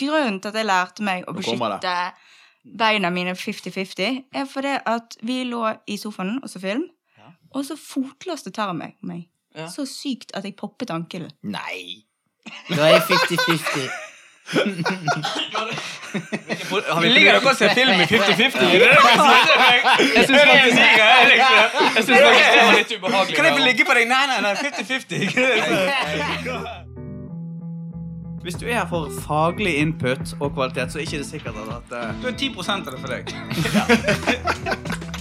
grunnen til at jeg lærte meg å beskytte beina mine 50-50, er fordi at vi lå i sofaen og så film, og så fotlåste tarmen meg, meg. Ja. så sykt at jeg poppet ankelen. Nei. Da er jeg 50-50. Har vi Ligger dere og ser film i 50-50? Er det det dere sier til meg? Jeg syns faktisk det var litt ubehagelig. Kan jeg få ligge på deg? Nei, nei, nei, 50-50. Hvis du er her for faglig input og kvalitet, så er det ikke sikkert at uh... Du er 10 av det for deg.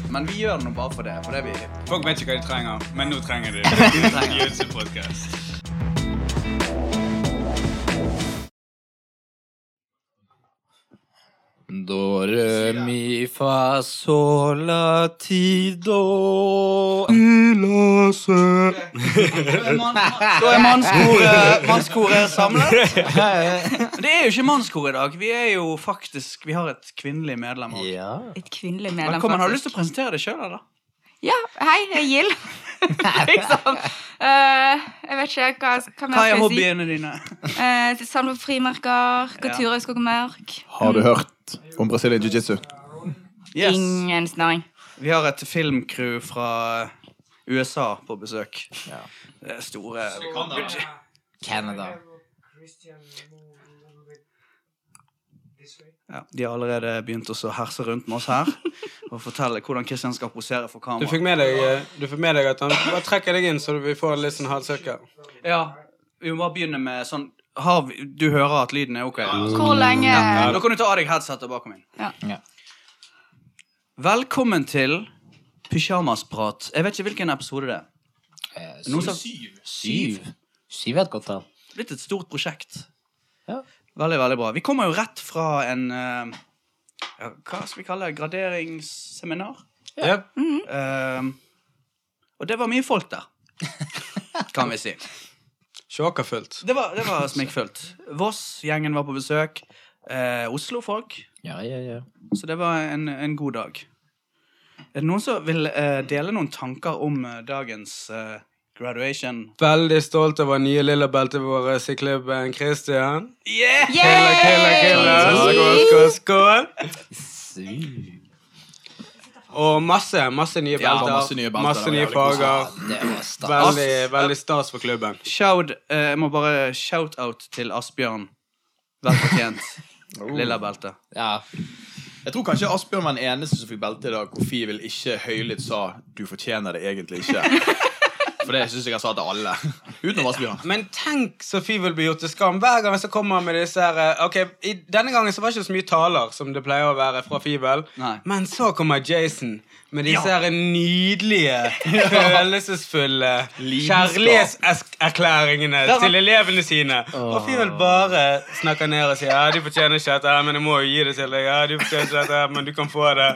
Men vi gjør det nå bare for det. For det vi Folk vet ikke hva de trenger, men nå trenger de trenger. Do, re, mi, fa, sol, la, ti, do Da er mannskoret, mannskoret samlet. Det er jo ikke mannskor i dag. Vi er jo faktisk Vi har et kvinnelig medlem òg. Ja. Et kvinnelig medlem, Velkommen. Har du lyst til å presentere deg sjøl, eller? Ja, hei, jeg er Gill. liksom. Uh, jeg vet ikke hva, hva Hva er hobbyene si. dine? Uh, Samle på frimerker, gå Ja. turer i skog og mørk. Har du hørt om Brazilian jiu-jitsu? Yes. Ingen snøring. Vi har et filmcrew fra USA på besøk. Ja. Det er store Canada. Ja, De har allerede begynt å herse rundt med oss her og fortelle hvordan Kristian skal posere for Du kamera. fikk med deg, eh, du fikk med deg at han bare trekker deg inn, så vi får litt sånn halvsirkel? Ja, Vi må bare begynne med sånn har vi, Du hører at lyden er ok? Hvor lenge Ja, Da kan du ta av deg headsetet bakom min. Ja. Ja. Velkommen til Pysjamasprat. Jeg vet ikke hvilken episode det er. Eh, syv. syv. Syv. Syv er et godt tall. Blitt et stort prosjekt. Ja. Veldig, veldig bra. Vi kommer jo rett fra en uh, ja, Hva skal vi kalle det? Graderingsseminar. Ja. Eh, og det var mye folk der, kan vi si. Sjåkafullt. Det var, det var smikkfullt. Voss-gjengen var på besøk. Uh, Oslo-folk. Ja, ja, ja. Så det var en, en god dag. Er det noen som vil eh, dele noen tanker om eh, dagens eh, graduation? Veldig stolt over nye lilla beltet vårt i klubben. Christian. Yeah! Killa, killa, killa. Skål, skål, skål. Og masse, masse nye belter. Ja, masse nye belter, Masse nye farger. Veldig, veldig stas for klubben. Shout, eh, jeg må bare shout-out til Asbjørn. Vel fortjent. Lilla belte. Ja. Jeg tror kanskje Asbjørn var den eneste som fikk belte i dag hvor Fivel ikke høylytt sa 'du fortjener det egentlig ikke'. For det syns jeg han sa til alle. Utenom Asbjørn. Men tenk så Fy vil bli gjort til skam hver gang så kommer han med disse her eh, Ok, i, Denne gangen så var det ikke så mye taler som det pleier å være fra Fibel, Nei. Men så kommer Jason med disse her nydelige, følelsesfulle kjærlighetserklæringene til elevene sine. Og fyren bare snakker ned og sier ja, du fortjener ikke dette, men jeg må jo gi det til deg. Ja, du fortjener ikke dette, men du kan få det.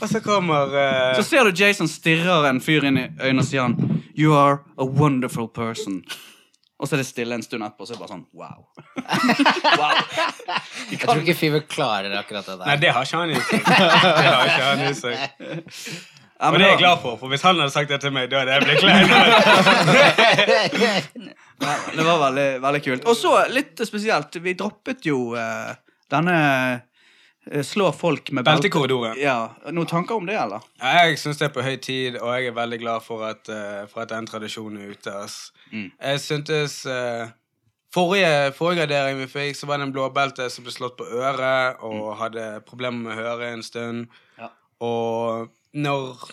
Og så kommer uh... Så ser du Jason stirrer en fyr inn i øynene og sier han You are a wonderful person. Og så er det stille en stund etterpå, så er det bare sånn wow. Jeg tror ikke Fever klarer akkurat det Nei, der. det har ikke han i seg. Det har ikke han i seg. Ja, Og men det er jeg glad for, for hvis han hadde sagt det til meg, da hadde jeg blitt klein. Ja, det var veldig, veldig kult. Og så litt spesielt, vi droppet jo uh, denne eh, slå folk med belte. Beltekorridoren. Ja, Noen tanker om det, eller? Jeg syns det er på høy tid, og jeg er veldig glad for at, uh, for at den tradisjonen er ute. ass. Mm. Jeg syntes uh, forrige, forrige gradering vi fikk, så var det en blåbelte som ble slått på øret og hadde problemer med å høre en stund. Ja. Og når,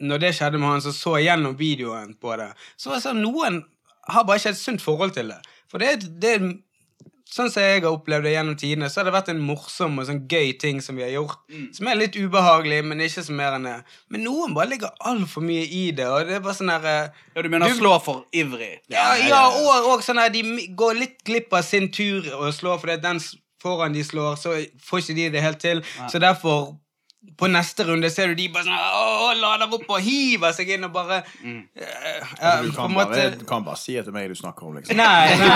når det skjedde med han, så så jeg gjennom videoen på det. Så var det sånn, noen har bare ikke et sunt forhold til det. For det, det er Sånn som jeg har opplevd det gjennom tidene, så har det vært en morsom og sånn gøy ting som vi har gjort. Som er litt ubehagelig, men ikke så mer enn det. Men noen bare ligger altfor mye i det, og det er bare sånn der eh, Ja, Du mener Du- slå for ivrig? Ja, ja og, og sånn de går litt glipp av sin tur og slår fordi den foran de slår, så får ikke de det helt til. Så derfor på neste runde ser du de bare sånn Åh, lader opp og hiver seg inn og bare eh, ja, Du kan bare, måte du kan bare si det til meg du snakker om, liksom. Nei, nei,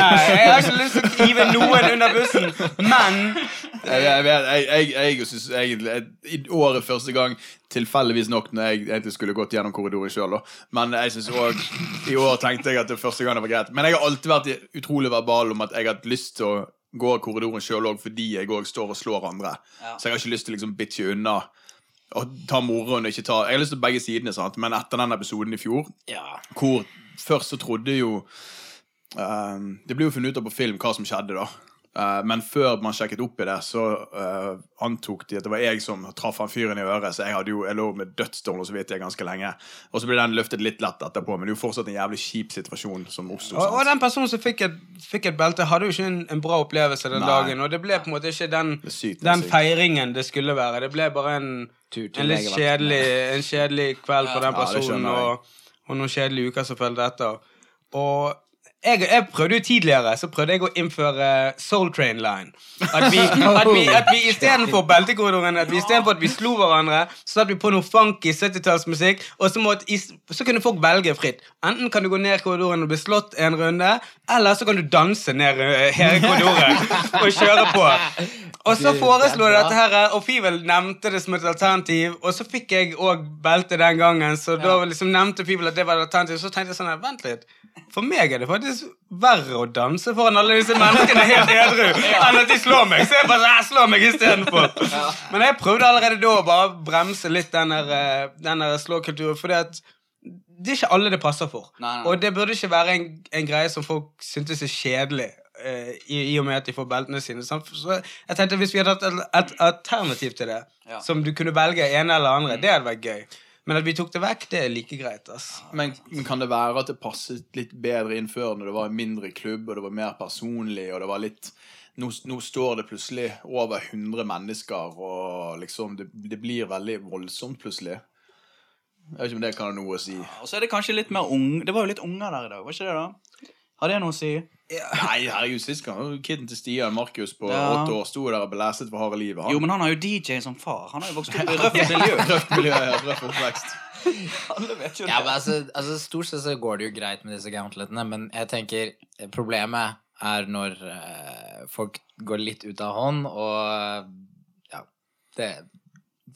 nei, jeg har ikke lyst til å hive noen under bussen, men Jeg, jeg, jeg, jeg, syns egentlig I året første gang, tilfeldigvis nok når jeg egentlig skulle gått gjennom korridoren sjøl, men jeg synes også i år tenkte jeg at det første gang det var greit. Men jeg har alltid vært utrolig verbal om at jeg har hatt lyst til å går korridoren sjøl òg fordi jeg òg står og slår andre. Ja. Så jeg har ikke lyst til å liksom bitche unna og ta moroen og ikke ta Jeg har lyst til begge sidene, sant? men etter den episoden i fjor, Ja. hvor først så trodde jo um, Det ble jo funnet ut av på film hva som skjedde, da. Eh, men før man sjekket opp i det, så uh, antok de at det var jeg som traff han fyren i øret. Så jeg hadde jo, jeg lå med vidt jeg ganske lenge. Og så ble den løftet litt lett etterpå, men det er jo fortsatt en jævlig kjip situasjon som oppsto. Og, og den personen som fikk et, fikk et belte, hadde jo ikke en, en bra opplevelse den Nei. dagen. Og det ble på en måte ikke den, sykt, den feiringen det skulle være. Det ble bare en, en litt kjedelig, en kjedelig kveld for den personen, ja, og, og noen kjedelige uker som fulgte etter. Og jeg, jeg prøvde jo tidligere så prøvde jeg å innføre Soul Train Line. At vi, at vi, at vi istedenfor beltekorridoren At vi istedenfor at vi slo hverandre, så satte vi på noe funky 70-tallsmusikk, og så, måtte, så kunne folk velge fritt. Enten kan du gå ned korridoren og bli slått en runde, eller så kan du danse ned eh, hele korridoren og kjøre på. Og så foreslo jeg dette her, og Fivel nevnte det som et alternativ, og så fikk jeg òg belte den gangen, så da liksom nevnte Fivel at det var et alternativ, så tenkte jeg sånn her, vent litt. For meg er det faktisk verre å danse foran alle disse menneskene helt edru enn at de slår meg. Så jeg bare slår «Æ, slå meg istedenfor. Men jeg prøvde allerede da å bare bremse litt den der, eh, slåkulturen, at det er ikke alle det passer for. Nei, nei. Og det burde ikke være en, en greie som folk syntes er kjedelig. eh, i, I og med at de får beltene sine. Så jeg tenkte Hvis vi hadde hatt et, et alternativ til det, Ja. som du kunne velge ene eller andre, det hadde vært gøy. Men at vi tok det vekk, det er like greit. ass. Men men kan det være at det passet litt bedre inn før, når det var en mindre klubb, og det var mer personlig, og det var litt Nå, nå står det plutselig over 100 mennesker, og liksom Det, det blir veldig voldsomt plutselig. Jeg vet ikke om det kan ha noe å si. Og så er det kanskje litt mer ung Det var jo litt unger der i dag, var ikke det da? Har det noe å si? Nei, herregud, sist gang kiden til Stian Markus på Ja. åtte år sto der og belæset for harde livet. Han. Jo, men han har jo DJ som far. Han har jo vokst opp i røft miljø. Røft miljø, ja, røft oppvekst. Alle vet jo Ja, men altså, altså Stort sett så går det jo greit med disse gauntletene, men jeg tenker eh, problemet er når uh, folk går litt ut av hånd, og ja det,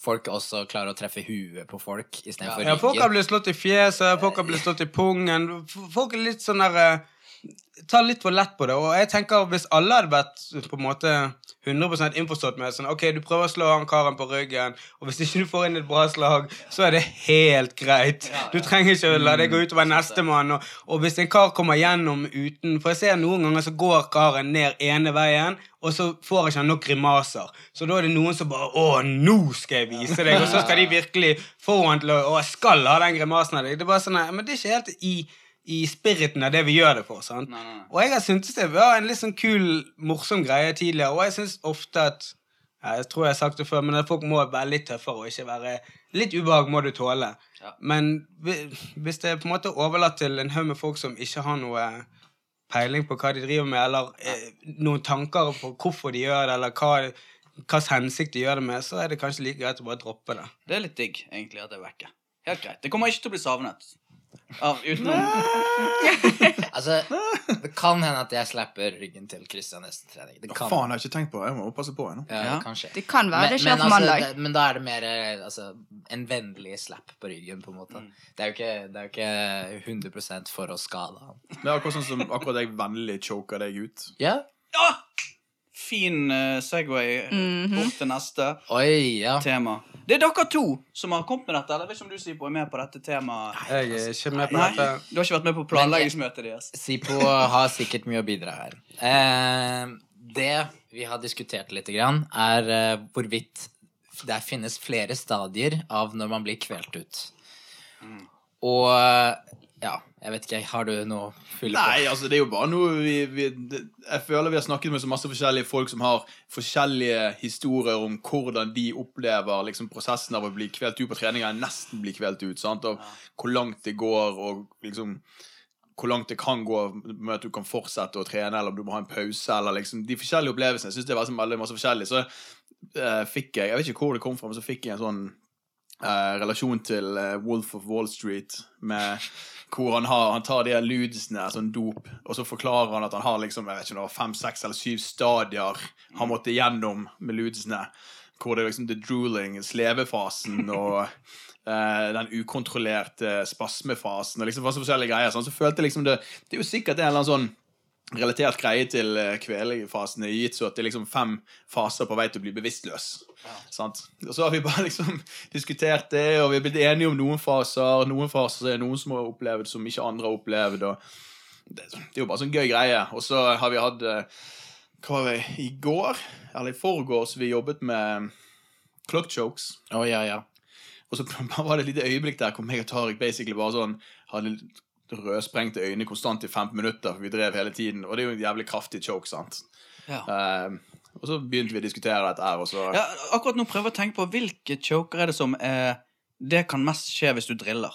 Folk også klarer å treffe huet på folk istedenfor Ja, folk har blitt slått i fjeset, folk har blitt slått i pungen. Folk er litt sånn der eh, Tar litt for lett på det. Og jeg tenker hvis alle hadde vært på en måte 100% innforstått med sånn Ok, du prøver å slå han karen på ryggen, og hvis ikke du får inn et bra slag, så er det helt greit. Du trenger ikke å la det gå utover nestemann. Og, og hvis en kar kommer gjennom uten For jeg ser noen ganger så går karen ned ene veien, og så får ikke han nok grimaser. Så da er det noen som bare Å, nå skal jeg vise deg! Og så skal de virkelig få han til å Å, jeg skal ha den grimasen av deg. Det er bare sånn, Men det er ikke helt i, i spiriten av det vi gjør det for. Nei, nei, nei. Og jeg har syntes det var en litt sånn kul, morsom greie tidligere, og jeg syns ofte at ja, Jeg tror jeg har sagt det før, men at folk må være litt tøffere og ikke være Litt ubehag må du tåle. Ja. Men hvis det er på en måte overlatt til en haug med folk som ikke har noe peiling på hva de driver med, eller eh, noen tanker på hvorfor de gjør det, eller hva hvilken hensikt de gjør det med, så er det kanskje like greit å bare droppe det. Det er litt digg, egentlig, at det er vekke. Helt greit. Det kommer ikke til å bli savnet. Av, utenom Altså, det kan hende at jeg slapper ryggen til Christian neste trening. Det kan. Faen, jeg har ikke tenkt på det. Jeg må passe på. ennå. Ja, Ja. Det kan være det skjer på altså, mandag. det- men da er det mer eh, altså, en vennlig slap på ryggen, på en måte. Det er jo ikke, det er jo ikke 100 for å skade han. Det er akkurat sånn som akkurat jeg vennlig choker deg ut. Ja. fin uh, Segway bort til neste Oi, ja. tema. Det er dere to som har kommet med dette. eller? Jeg vet ikke om du Sipo, er med på dette temaet. Jeg er ikke med på Nei, dette. Du har ikke vært med på planleggingsmøtet deres? Sipo har sikkert mye å bidra her. Eh, det vi har diskutert litt, grann, er eh, hvorvidt det finnes flere stadier av når man blir kvelt ut. Og ja, jeg vet ikke, har du noe å fylle på? Nei, altså det er jo bare noe vi, vi Jeg føler vi har snakket med så masse forskjellige folk som har forskjellige historier om hvordan de opplever liksom, prosessen av å bli kvelt ut på trening, eller nesten bli kvelt ut. Sant? Og hvor langt det går, og liksom hvor langt det kan gå med at du kan fortsette å trene, eller om du må ha en pause, eller liksom De forskjellige opplevelsene. Jeg synes det var så veldig masse forskjellig. Så uh, fikk jeg Jeg vet ikke hvor det kom fra, men så fikk jeg en sånn uh, relasjon til uh, Wolf of Wall Street med hvor han, har, han tar de her ludesene, sånn dop, og så forklarer han at han har liksom, jeg vet ikke, noe, fem, seks eller syv stadier han måtte gjennom med ludesene. Hvor det er liksom the drooling, slevefasen og eh, den ukontrollerte spasmefasen og liksom masse forskjellige greier. Sånn. Så følte jeg liksom det Det er jo sikkert en eller annen sånn relatert greie til eh, kvelingfasene, gitt så at det er liksom fem faser på vei til å bli bevisstløs. Sant? Og så har vi bare liksom diskutert det, og vi har blitt enige om noen faser. Noen faser er noen som har opplevd som ikke andre har opplevd. Det, det er jo bare sånn gøy greie. Og så har vi hatt eh, Hva var det, i går? Eller i forgårs vi jobbet med clock chokes. Oh, ja, ja. Og så var det et lite øyeblikk der hvor meg og Tariq basically bare sånn hadde rødsprengte øyne konstant i 15 minutter, for vi drev hele tiden. Og det er jo en jævlig kraftig choke, sant. Ja. Uh, og så begynte vi å diskutere dette her, og så Ja, akkurat nå prøver jeg å tenke på hvilke choker er det som eh, Det kan mest skje hvis du driller.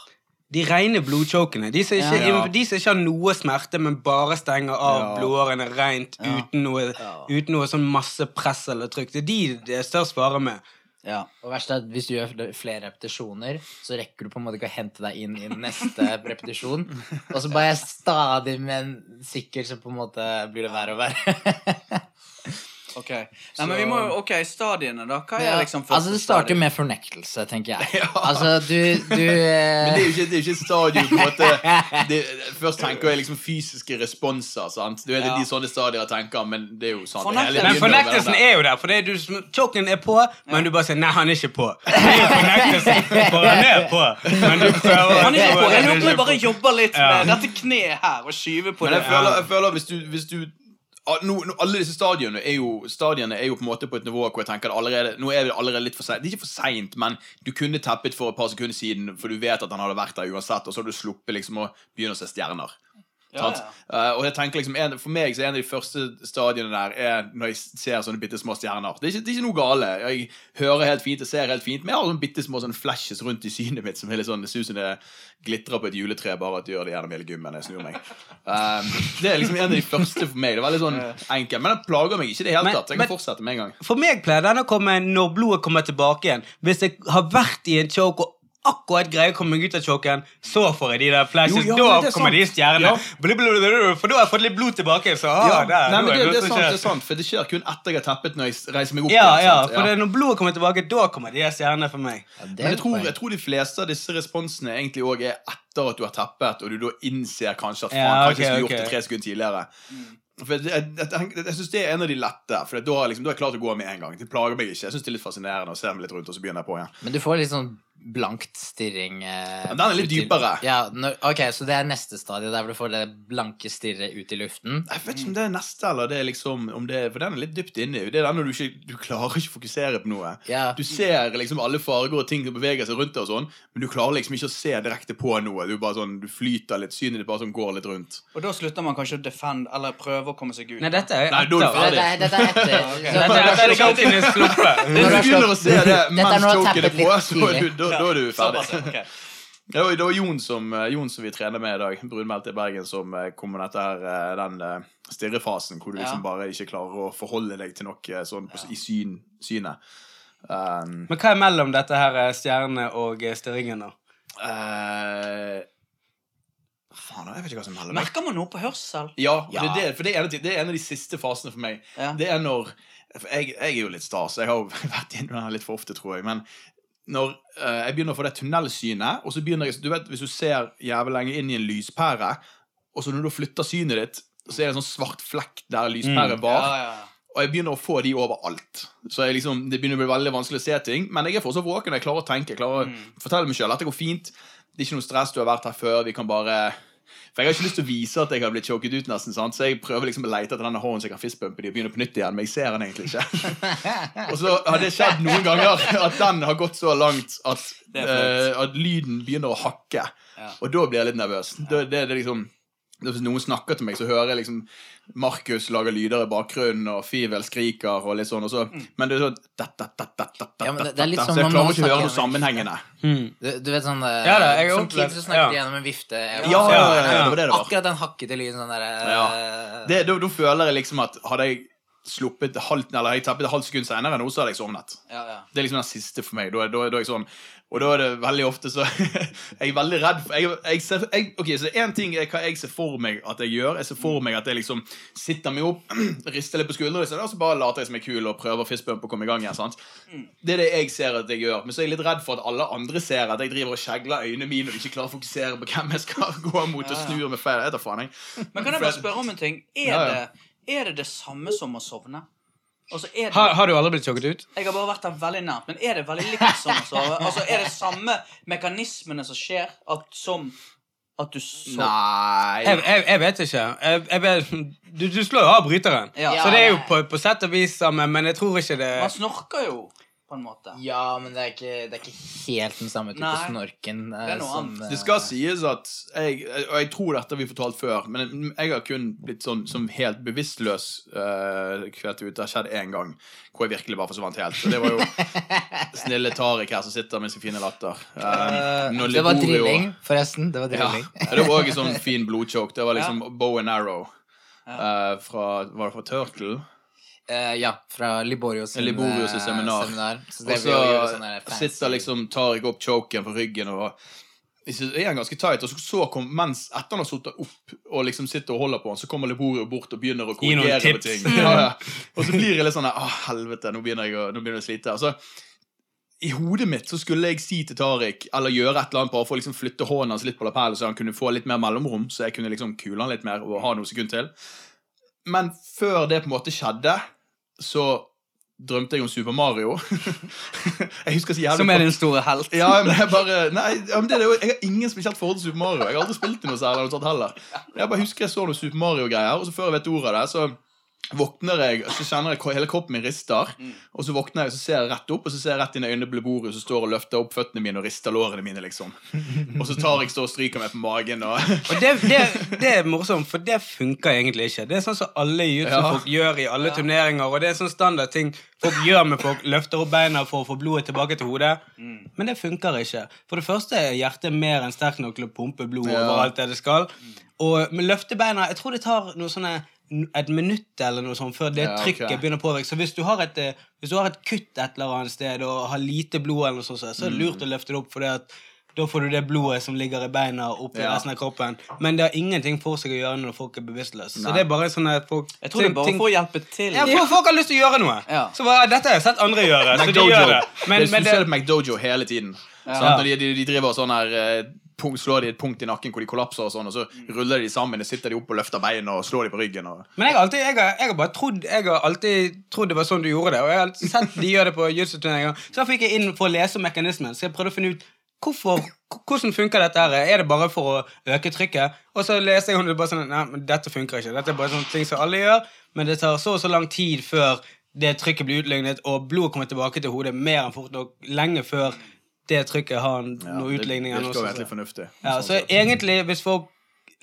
De rene blodchokene. De som ikke, Ja. de som ikke har noe smerte, men bare stenger av Ja. blodårene rent Ja. uten, noe, uten noe sånn masse press eller trykk. Det er de det er størst fare med. Ja. Og verst er at hvis du gjør flere repetisjoner, så rekker du på en måte ikke å hente deg inn i neste repetisjon. Og så bare jeg stadig, men sikkert så på en måte blir det verre og verre. Ok. Nei, men vi må jo Ok, stadiene, da. Hva er Ja, liksom første altså Det starter stadie? med fornektelse, tenker jeg. Ja. Altså, du, du Men det er eh, jo ikke, det er ikke stadium på en måte det, Først tenker jeg liksom fysiske responser. sant? Du vet, Det er Ja. de sånne stadier jeg tenker, men det er jo sant. Fornektelse- hele Men tiden fornektelsen er jo der. For det er du, choken er på, men du bare sier 'nei, han er ikke på'. Det er jo fornektelsen, for han er på. Men du prøver Han er ikke på. Jeg håper vi bare jobber litt Ja. med dette kneet her og skyver på Men det. jeg føler, jeg føler hvis du, hvis du nå, nå, Alle disse stadiene er, jo, stadiene er jo på en måte på et nivå hvor jeg tenker allerede, nå er det allerede litt for seint. Det er ikke for seint, men du kunne teppet for et par sekunder siden, for du vet at han hadde vært der uansett, og så har du sluppet liksom å begynne å se stjerner. Ja, ja. Uh, og jeg tenker liksom, en, For meg så er en av de første stadiene der er når jeg ser sånne bitte små stjerner. Det er, ikke, det er ikke noe gale. Jeg hører helt fint, jeg ser helt fint, men jeg har sånne bitte små sånne flashes rundt i synet mitt som er litt sånn, det ser ut som det glitrer på et juletre, bare at det gjør det gjennom hele gymmen jeg snur meg. Um, det er liksom en av de første for meg. Det er veldig sånn enkelt. Men den plager meg ikke i det hele tatt. Jeg men- kan fortsette med en gang. For meg pleier den å komme når blodet kommer tilbake igjen. Hvis jeg har vært i en choke og akkurat greier å komme meg ut av choken, så får jeg de der flashes. Jo, ja, da er kommer sant. de stjernene. Ja. For da har jeg fått litt blod tilbake. Så, ah, Ja, der, nei, men det, det, er sant, det er sant, for det skjer kun etter jeg har teppet når jeg reiser meg opp. Ja, ja, sant? for det når blodet kommer tilbake, da kommer de stjernene for meg. ja, Men jeg tror, jeg tror de fleste av disse responsene egentlig også er etter at du har teppet, og du da innser kanskje at faen, Ja, kanskje jeg skulle okay. gjort det tre sekunder tidligere. For jeg, jeg, jeg, jeg, syns det er en av de lette, for da liksom, da er jeg klar til å gå med en gang. Det plager meg ikke. Jeg synes det er litt fascinerende å se meg litt rundt, og så begynner jeg på igjen. Men du får litt sånn blankt stirring eh, den er litt i- dypere. Ja, når, ok, Så det er neste stadie, der hvor du får det blanke stirret ut i luften? Jeg vet ikke om det er neste, eller det er liksom om det, For den er litt dypt inni. Det er den når du ikke du klarer ikke å fokusere på noe. Ja. Du ser liksom alle farger og ting som beveger seg rundt deg, og sånn, men du klarer liksom ikke å se direkte på noe. Du bare sånn, du flyter litt, synet ditt bare sånn går litt rundt. Og da slutter man kanskje å defend eller prøve å komme seg ut. Nei, dette er Nei, da er du etter. ferdig. Dette, er- er etter. Dette, er Når du du har tappet litt så du, tidlig. Da, er du ferdig. Såpass, ok. Det var, det var Jon, som, eh, Jon som vi trener med i dag, brunmeldt i Bergen, som eh, kom med dette her, eh, den stirrefasen hvor du liksom Ja. bare ikke klarer å forholde deg til noe sånn ja. i syn, synet. Um, Men hva er mellom dette her stjerne og eh, stirringen, da? Uh, faen, jeg vet ikke hva som melder meg. Merker man noe på hørsel? Ja, Ja. Det, det, for det er, en av de- det er en av de siste fasene for meg. Ja. Det er når for jeg, jeg er jo litt stas. Jeg har jo vært innom den litt for ofte, tror jeg. Men når eh, jeg begynner å få det tunnelsynet, og så begynner jeg Du vet, Hvis du ser jævlig lenge inn i en lyspære, og så når du flytter synet ditt, så er det en sånn svart flekk der lyspæren var. Ja, ja. Og jeg begynner å få de overalt. Så liksom, det begynner å bli veldig vanskelig å se ting. Men jeg er fortsatt våken. Jeg klarer å tenke. Jeg klarer å fortelle meg sjøl at det går fint. Det er ikke noe stress. Du har vært her før. Vi kan bare For jeg har ikke lyst til å vise at jeg har blitt choket ut, nesten. sant? Så jeg prøver liksom å lete etter denne hånden så jeg kan fistbumpe de og begynne på nytt igjen. Men jeg ser den egentlig ikke. og så har det skjedd noen ganger at den har gått så langt at, eh, at lyden begynner å hakke. Ja. Og da blir jeg litt nervøs. Da, det, det liksom Hvis noen snakker til meg, så hører jeg liksom Markus lager lyder i bakgrunnen, og Fivel skriker, og litt sånn. Og så, Men det er sånn det- er litt sånn, Så jeg klarer ikke å høre noe sammenhengende. Du, du vet sånn eh, Ja da, jeg Som så snakker ja. de gjennom en vifte. Ja, ja, ja, det det det. Akkurat den hakkete lyden sånn derre Ja. Det, da, da føler jeg liksom at hadde jeg sluppet halvt, eller jeg tappet et halvt sekund senere, nå så hadde jeg sovnet. Ja, ja. Det er liksom den siste for meg. Da, da, da jeg sånn Og da er det veldig ofte så Jeg er veldig redd for jeg, jeg ser, jeg, Ok, så én ting er hva jeg ser for meg at jeg gjør. Jeg ser for meg at jeg liksom sitter meg opp, rister litt på skuldrene, og så- bare later jeg som jeg er kul og prøver fistbump og komme i gang igjen. sant? Det er det jeg ser at jeg gjør. Men så er jeg litt redd for at alle andre ser at jeg driver og skjegler øynene mine og ikke klarer å fokusere på hvem jeg skal gå mot og snur med feil. Jeg tar faen, jeg. Men kan jeg bare spørre om en ting? Er. Det, er det det samme som å sovne? Altså, er det, Har, har du aldri blitt sjokket ut? jeg har bare vært der veldig nært, men er det veldig likt som å sove? Altså, er det samme mekanismene som skjer at, som at du sover? Nei Jeg, jeg, jeg vet ikke. Jeg, jeg vet, du, du slår jo av bryteren. Ja. Så det er jo på, på sett og vis samme, men jeg tror ikke det Man snorker jo, på en måte. Ja, men det er ikke, det er ikke helt den samme type Nei. snorken. eh, Det er noe som, annet. eh, Det skal sies at jeg, og jeg tror dette har vi fortalt før, men jeg har kun blitt sånn som helt bevisstløs uh, kvelt ut. Det har skjedd én gang hvor jeg virkelig bare forsvant helt. Og det var jo snille Tariq her som sitter med sin fine latter. Uh, Det var drilling, forresten. Det var drilling. Ja, det var òg en sånn fin blodchoke. Det var liksom bow and arrow. Uh, fra, var det fra Turtle? Eh, ja, fra Liborios, sin, Liborio sin eh, seminar. Så Og så sitter liksom Tariq opp choken på ryggen og så er han ganske tight, og så, så kom, mens etter han har sittet opp og liksom sitter og holder på han, så kommer Liborio bort og begynner å korrigere på ting. Ja, ja. Og så blir jeg litt sånn Å, helvete, nå begynner jeg å, nå begynner jeg å slite. Altså, I hodet mitt så skulle jeg si til Tariq, eller gjøre et eller annet bare for å liksom flytte hånden hans litt på lapellen, så han kunne få litt mer mellomrom, så jeg kunne liksom kule han litt mer og ha noen sekunder til. Men før det på en måte skjedde, så drømte jeg om Super Mario. jeg husker så jævlig Som er din store helt. ja, men jeg bare Nei, det er jo, jeg har ingen spesielt forhold til Super Mario. Jeg har aldri spilt i noe særlig noe sånt heller. Jeg bare husker jeg så noe Super Mario-greier, og så før jeg vet ordet av det, så våkner jeg, så kjenner jeg hele kroppen min rister, og så våkner jeg, så ser jeg rett opp, og så ser jeg rett inn i øynene på bordet, som står og løfter opp føttene mine og rister lårene mine, liksom. Og så tar jeg så og stryker meg på magen, og Og det, det, det er morsomt, for det funker egentlig ikke. Det er sånn som alle jiu-jitsu-folk gjør i alle turneringer, og det er sånn standard ting folk gjør med folk. Løfter opp beina for å få blodet tilbake til hodet. Men det funker ikke. For det første er hjertet mer enn sterkt nok til å pumpe blod Ja. overalt det det skal. Og med løftebeina Jeg tror det tar noe sånne et minutt eller noe sånt før det Ja, ok. trykket begynner å påvirke. Så hvis du, har et, eh, hvis du har et kutt et eller annet sted og har lite blod, eller noe sånt, så er det lurt å løfte det opp. For at da får du det blodet som ligger i beina, opp i Ja. resten av kroppen. Men det har ingenting for seg å gjøre når folk er bevisstløse. Så det er bare sånn at folk Jeg tror det er bare ting- for å hjelpe til. ja, for folk har lyst til å gjøre noe. Ja. Så bare, dette har jeg sett andre gjøre. Så de gjør det. Men, Men, men du ser det, det på McDojo hele tiden. Sant? Når de, de, de driver sånn her eh, punkt, Slår de et punkt i nakken hvor de kollapser, og sånn Og så ruller de sammen, og sitter de opp og løfter beina og slår de på ryggen. Og... men jeg har, alltid, jeg, har, jeg har bare trodd Jeg har alltid trodd det var sånn du gjorde det. Og jeg har sett de gjør det på jiu-jitsu-turneringer. Så da fikk jeg inn for å lese om mekanismen. Så jeg prøvde å finne ut hvorfor, hvordan funker dette her. Er det bare for å øke trykket? Og så leste jeg om det bare sånn Nei, men dette funker ikke. Dette er bare sånne ting som alle gjør, men det tar så og så lang tid før det trykket blir utlignet, og blodet kommer tilbake til hodet mer enn fort nok lenge før det trykket har noen utligninger. Det virker sånt. fornuftig. Ja, sånn så sett. egentlig, hvis folk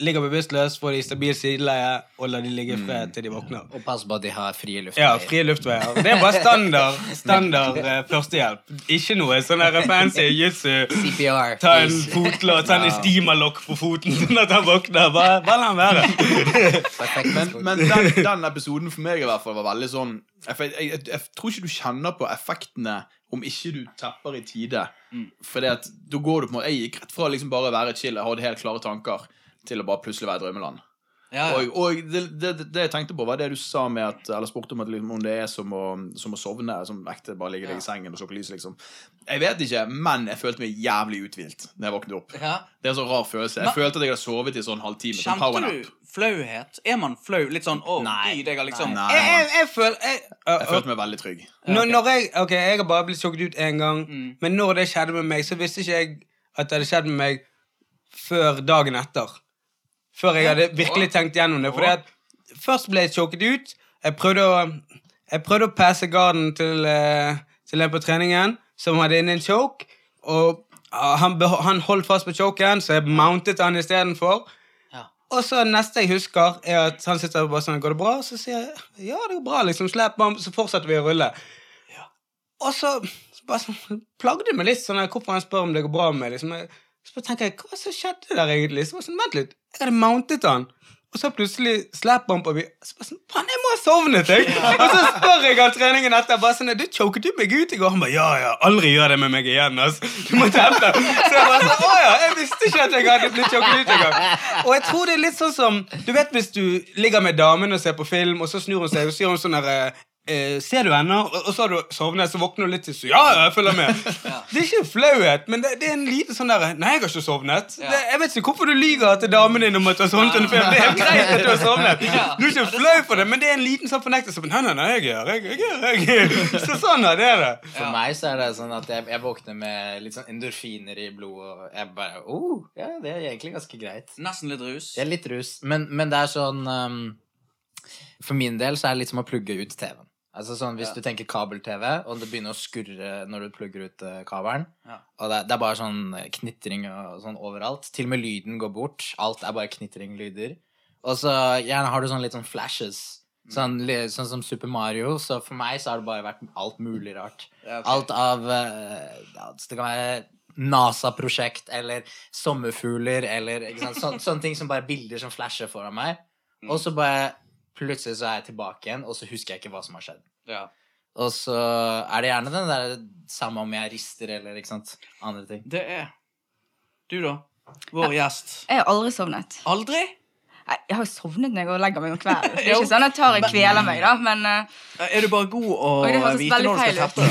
ligger bevisstløst, får de stabil sideleie og lar de ligge i fred til de våkner. Og pass på at de har frie luftveier. Ja, frie luftveier. Det er bare standard standard uh, førstehjelp. Ikke noe sånn fancy jitsu. CPR. Ta en fotlås, ta en estimalokk på foten sånn at han våkner. Bare, bare la han være. Men, men den, den episoden for meg i hvert fall var veldig sånn jeg, jeg, jeg, jeg tror ikke du kjenner på effektene om ikke du tepper i tide. Mm. For da går du på en måte Jeg gikk rett fra liksom bare å være chill, jeg hadde helt klare tanker, til å bare plutselig være i drømmeland. Ja, ja. Og, og det, det, det jeg tenkte på, var det du sa med at Eller spurte om at liksom, om det er som å, som å sovne. Som ekte bare ligger deg i sengen og slukker lyset, liksom. Jeg vet ikke, men jeg følte meg jævlig uthvilt da jeg våknet opp. Ja. Det er en sånn rar følelse. Jeg Men- følte at jeg hadde sovet i sånn halvtime. Sånn Kjente powernap. du flauhet? Er man flau? Litt sånn å, Nei. gud, jeg har liksom Nei. Jeg, jeg, jeg føl, jeg, uh, Jeg følte meg veldig trygg. når, når jeg, ok, jeg har bare blitt sjokket ut én gang, men når det skjedde med meg, så visste ikke jeg at det hadde skjedd med meg før dagen etter. Før jeg hadde virkelig tenkt gjennom det. For først ble jeg choket ut. Jeg prøvde å, jeg prøvde å passe garden til, eh, til en på treningen som hadde inne en choke. Og ah, han, han holdt fast på choken, så jeg mountet han istedenfor. Ja. Og så neste jeg husker, er at han sitter og bare sånn Går det bra? Så sier jeg ja, det går bra. liksom Slapp av, så fortsetter vi å rulle. Og så, så bare sånn, plagde det meg litt sånn hvorfor han spør om det går bra med meg. Liksom. Så bare tenker jeg, hva så skjedde der egentlig? Så var sånn, Vent litt, jeg hadde mountet han. Og så plutselig slapper han på meg. Så bare sånn, Faen, jeg må ha sovnet, jeg! Og så spør jeg han treningen etter. bare sånn, Du choket du meg ut i går? Han bare ja, ja, aldri gjør det med meg igjen. ass. Du må tempe. Så jeg bare sånn, å ja, jeg visste ikke at jeg hadde blitt choket ut engang. Og jeg tror det er litt sånn som Du vet hvis du ligger med damen og ser på film, og så snur hun seg og sier hun sånn derre Eh, ser du henne? Og, og så har du sovnet, så våkner du litt til. Så ja, ja, jeg følger med. Det er ikke flauhet, men det, det er en liten sånn derre Nei, jeg har ikke sovnet. Det, jeg vet ikke hvorfor du lyver til damen din om at du har sovnet under film. Det er helt greit at du har sovnet. Du er ikke flau for det, men det er en liten sånn fornektelse. Nei, nei, nei, jeg er jeg, jeg, jeg. Så sånn er det. For meg så er det sånn at jeg, jeg våkner med litt sånn endorfiner i blodet, og jeg bare oh, ja, det er egentlig ganske greit. Nesten litt rus. Det er litt rus, men, men det er sånn um, For min del så er det litt som å plugge ut TV-en. Altså sånn, Hvis Ja. du tenker kabel-TV, og det begynner å skurre når du plugger ut eh, kabelen Ja. Og det, det er bare sånn eh, knitring og sånn overalt. Til og med lyden går bort. Alt er bare knitringlyder. Og så gjerne har du sånn litt sånn flashes. Sånn, sånn som Super Mario. Så for meg så har det bare vært alt mulig rart. Ja, okay. Alt av eh, ja, Det kan være NASA-prosjekt eller sommerfugler eller ikke sant? Så, sånne ting som bare bilder som flasher foran meg. Og så bare plutselig så er jeg tilbake igjen, og så husker jeg ikke hva som har skjedd. Ja. Og så er det gjerne den der samme om jeg rister eller ikke sant, andre ting. Det er Du, da? Vår gjest. Jeg har aldri sovnet. Aldri? Nei, Jeg har jo sovnet når jeg går og legger meg om kvelden. Det er ikke sånn at jeg tar og kveler meg, da, men eh, Er du bare god å Oi, det hørtes vite veldig når du skal ut. teppe?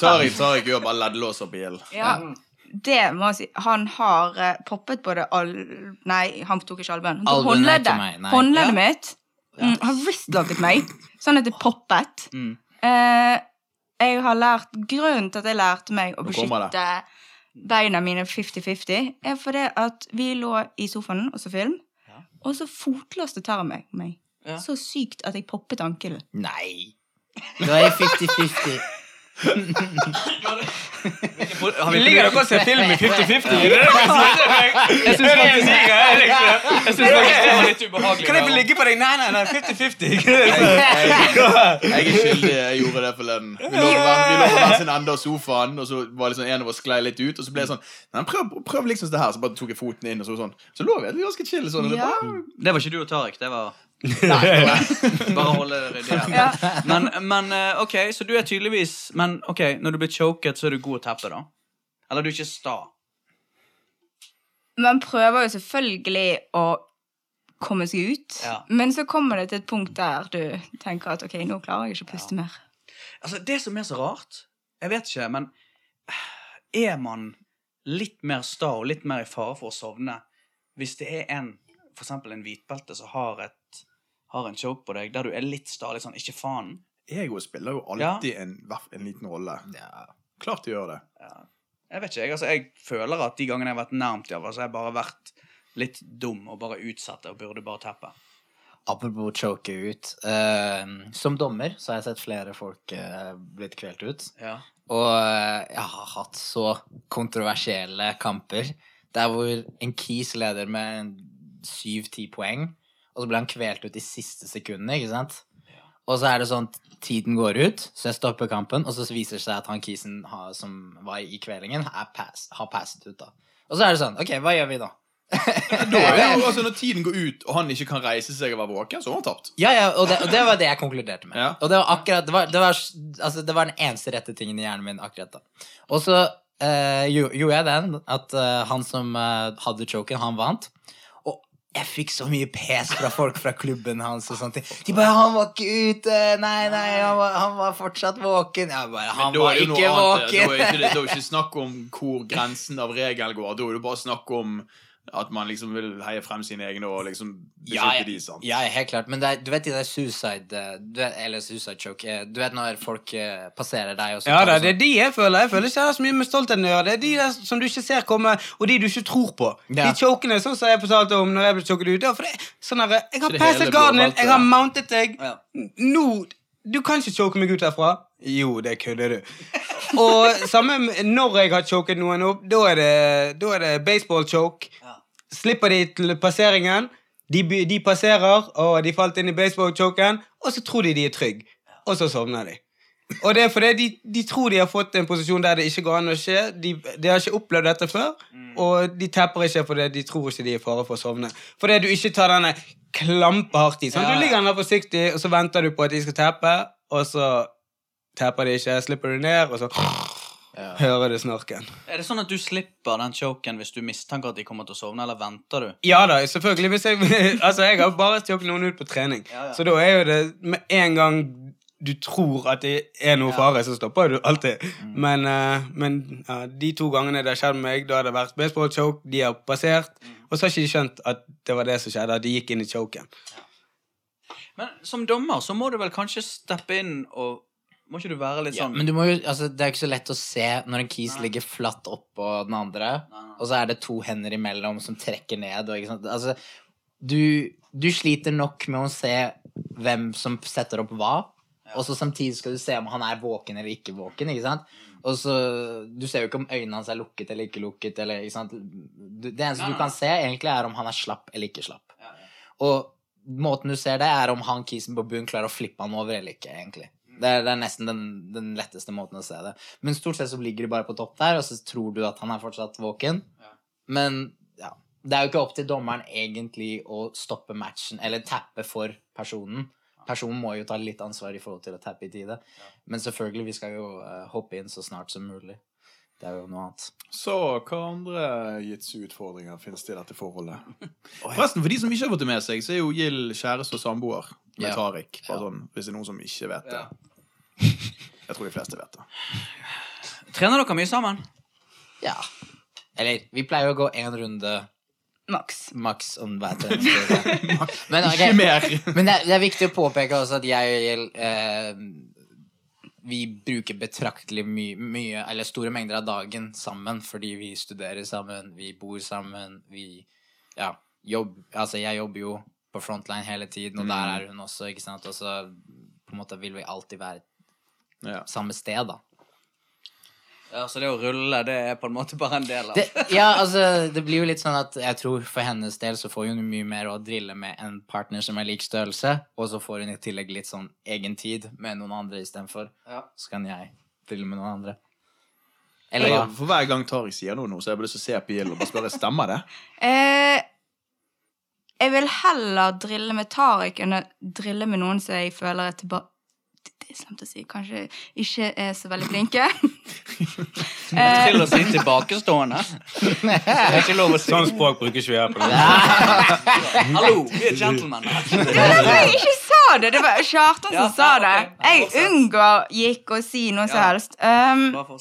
Tariq Tariq gjør bare leddlåser på ilden. ja, det må jeg si. Han har eh, poppet både al... Nei, han tok ikke albuen. Håndleddet. Håndleddet Ja. mitt. Mm, han wristlocket meg, sånn at det poppet. Mm. Eh, jeg har lært Grunnen til at jeg lærte meg å beskytte beina mine 50-50, er fordi at vi lå i sofaen og så film, Ja. og så fotlåste tar meg. meg. Ja. Så sykt at jeg poppet ankelen. Nei! Da er jeg 50-50. Har vi Ligger dere og ser film i 50-50? Det er det dere sier til meg. Jeg syns faktisk, det var litt ubehagelig. Kan jeg få ligge på deg? Nei, nei, nei, 50-50. Jeg er skyldig. Jeg gjorde det forleden. Vi lå på hver- sin ende av sofaen, og så var sånn en av oss sklei litt ut. Og så ble jeg sånn Nei, prøv, prøv liksom det her. Så bare tok jeg foten inn, og så sånn. Så lå vi ganske chill sånn. og det bare- Det var ikke du og Tariq. Det var Bare holde det ryddig. Ja. Men, men eh, ok, så du er tydeligvis Men ok, når du blir choket, så er du god å teppe, da? Eller du er ikke sta? Man prøver jo selvfølgelig å komme seg ut, Ja. men så kommer det til et punkt der du tenker at ok, nå klarer jeg ikke å puste mer. Altså, det som er så rart Jeg vet ikke, men er man litt mer sta og litt mer i fare for å sovne hvis det er en for eksempel en hvitbelte som har, et, har en choke på deg, der du er litt sta, litt sånn ikke faen? Ego spiller jo alltid en, en liten rolle. Ja. Klart det gjør det. Ja. Jeg vet ikke, jeg, altså, jeg føler at de gangene jeg har vært nærmt, i så har jeg bare vært litt dum og bare utsatt det og burde bare teppe. Apropos choke ut. Uh, som dommer så har jeg sett flere folk uh, blitt kvelt ut. Ja. Og uh, jeg har hatt så kontroversielle kamper der hvor en Keys leder med syv-ti poeng, og så ble han kvelt ut i siste sekundene, ikke sant? Og så er det sånn tiden går ut, så jeg stopper kampen, og så viser det seg at han Kisen har- som var i kvelingen, pass, har passet ut, da. Og så er det sånn, ok, hva gjør vi da? Da er det jo, altså, når tiden går ut, og han ikke kan reise seg og være våken, så har han tapt. Ja, ja, og det, og det var det jeg konkluderte med. Ja. Og det var akkurat det var, det, var, altså, det var den eneste rette tingen i hjernen min akkurat da. Og så eh, gjo- gjorde jeg den, at eh, han som eh, hadde choken, han vant. Jeg fikk så mye pes fra folk fra klubben hans og ting. De bare 'Han var ikke ute! Nei, nei, han var, han var fortsatt våken.' Jeg bare 'Han var ikke våken. annet. Da er ikke det, da er det ikke snakk om hvor grensen av regel går. Da er det bare snakk om at man liksom vil heie frem sine egne og liksom beskytte Ja, ja. de, sant? Ja, helt klart. Men det er, du vet de der suicide eh, du vet, Eller suicide choke eh, Du vet når folk eh, passerer deg og så Ja da, det er de jeg føler. Jeg føler ikke jeg har så mye med stoltheten å gjøre. Det er de der som du ikke ser komme, og de du ikke tror på. Ja. De chokene sånn som jeg fortalte om når jeg ble choket ut. Ja, for det, sånn der, jeg har passet garden din, jeg har mountet deg. Ja. Nå Du kan ikke choke meg ut herfra. Jo, det kødder du. Og samme når jeg har choket noen opp, da er det, da er det baseball choke. Ja. Slipper de til passeringen. De, de passerer, og de falt inn i baseball choken, og så tror de de er trygge. Og så sovner de. Og det er fordi de, de tror de har fått en posisjon der det ikke går an å skje. De, de har ikke opplevd dette før, og de tepper ikke fordi de tror ikke de er i fare for å sovne. Fordi du ikke tar denne klampehardt i. Sånn, Du ligger der forsiktig, og så venter du på at de skal teppe, og så tepper de ikke, slipper du ned, og så hører du snorken. Er det sånn at du slipper den choken hvis du mistenker at de kommer til å sovne, eller venter du? Ja da, selvfølgelig. Hvis jeg, altså, jeg har bare choket noen ut på trening, Ja, ja. så da er jo det med en gang du tror at det er noe fare, så stopper du alltid. Mm. Men, uh, men uh, de to gangene det har skjedd med meg, da har det vært baseball choke, de har passert, Mm. og så har ikke de skjønt at det var det som skjedde, at de gikk inn i choken. Men som dommer så må du vel kanskje steppe inn og Må ikke du være litt Ja, sånn men du må jo, altså, det er ikke så lett å se når en kis ligger flatt oppå den andre, Nei, og så er det to hender imellom som trekker ned. Og, ikke sant? Altså, du, du sliter nok med å se hvem som setter opp hva, og så samtidig skal du se om han er våken eller ikke våken. ikke sant? Og så, Du ser jo ikke om øynene hans er lukket eller ikke lukket. eller, ikke sant? Du, det eneste Nei, du kan se, egentlig er om han er slapp eller ikke slapp. Ja, ja. Og måten du ser det, er om han kisen på bunnen klarer å flippe han over eller ikke. egentlig. Det er, det er nesten den, den letteste måten å se det. Men stort sett så ligger de bare på topp der, og så tror du at han er fortsatt våken. Ja. Men ja, det er jo ikke opp til dommeren egentlig å stoppe matchen, eller tappe for personen. Personen må jo ta litt ansvar i forhold til å tappe i tide. Men selvfølgelig, vi skal jo uh, hoppe inn så snart som mulig. Det er jo noe annet. Så hva andre jitsu-utfordringer finnes det i dette forholdet? Forresten, for de som ikke har fått det med seg, så er jo Gild kjæreste og samboer med Ja. Tariq. Bare Ja. sånn, hvis det er noen som ikke vet det. Ja. Jeg tror de fleste vet det. Trener dere mye sammen? Ja. Eller, vi pleier jo å gå én runde Maks. maks om hver treningsuke. Men, okay, Ikke mer! Men det er, det er viktig å påpeke også at jeg eh, Vi bruker betraktelig mye, mye, eller store mengder av dagen sammen fordi vi studerer sammen, vi bor sammen, vi Ja, jobb Altså, jeg jobber jo på frontline hele tiden, og der er hun også, ikke sant, og så på en måte vil vi alltid være Ja. samme sted, da. Ja, Så det å rulle, det er på en måte bare en del av Det, ja, altså, det blir jo litt sånn at jeg tror for hennes del så får hun mye mer å drille med en partner som er lik størrelse, og så får hun i tillegg litt sånn egen tid med noen andre istedenfor. Ja. Så kan jeg drille med noen andre. Eller Ja. ja. For hver gang Tariq sier noe nå, så har jeg bare lyst til å se på Gild og bare spørre stemmer det. Eh, jeg vil heller drille med Tariq enn å drille med noen som jeg føler er tilbake slemt å si. Kanskje ikke er så veldig flinke. Til å si tilbakestående. Det er ikke lov å si. Sånn språk bruker ikke vi her på det. Hallo, vi er gentlemen. Det var derfor jeg ikke sa det! Det var Kjartan som Ja, sa det. Jeg unngår gikk å si noe som helst. Um, Bare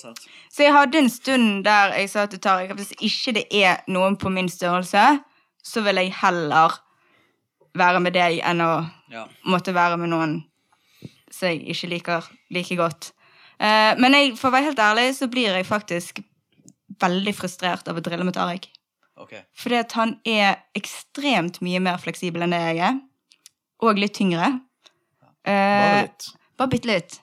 så jeg hadde en stund der jeg sa til Tariq at hvis ikke det er noen på min størrelse, så vil jeg heller være med deg enn å Ja. måtte være med noen som jeg ikke liker like godt. Eh, men jeg, for å være helt ærlig så blir jeg faktisk veldig frustrert av å drille med Tariq. Okay. Fordi at han er ekstremt mye mer fleksibel enn det jeg er. Og litt tyngre. Bare Eh, litt. bare bitte litt.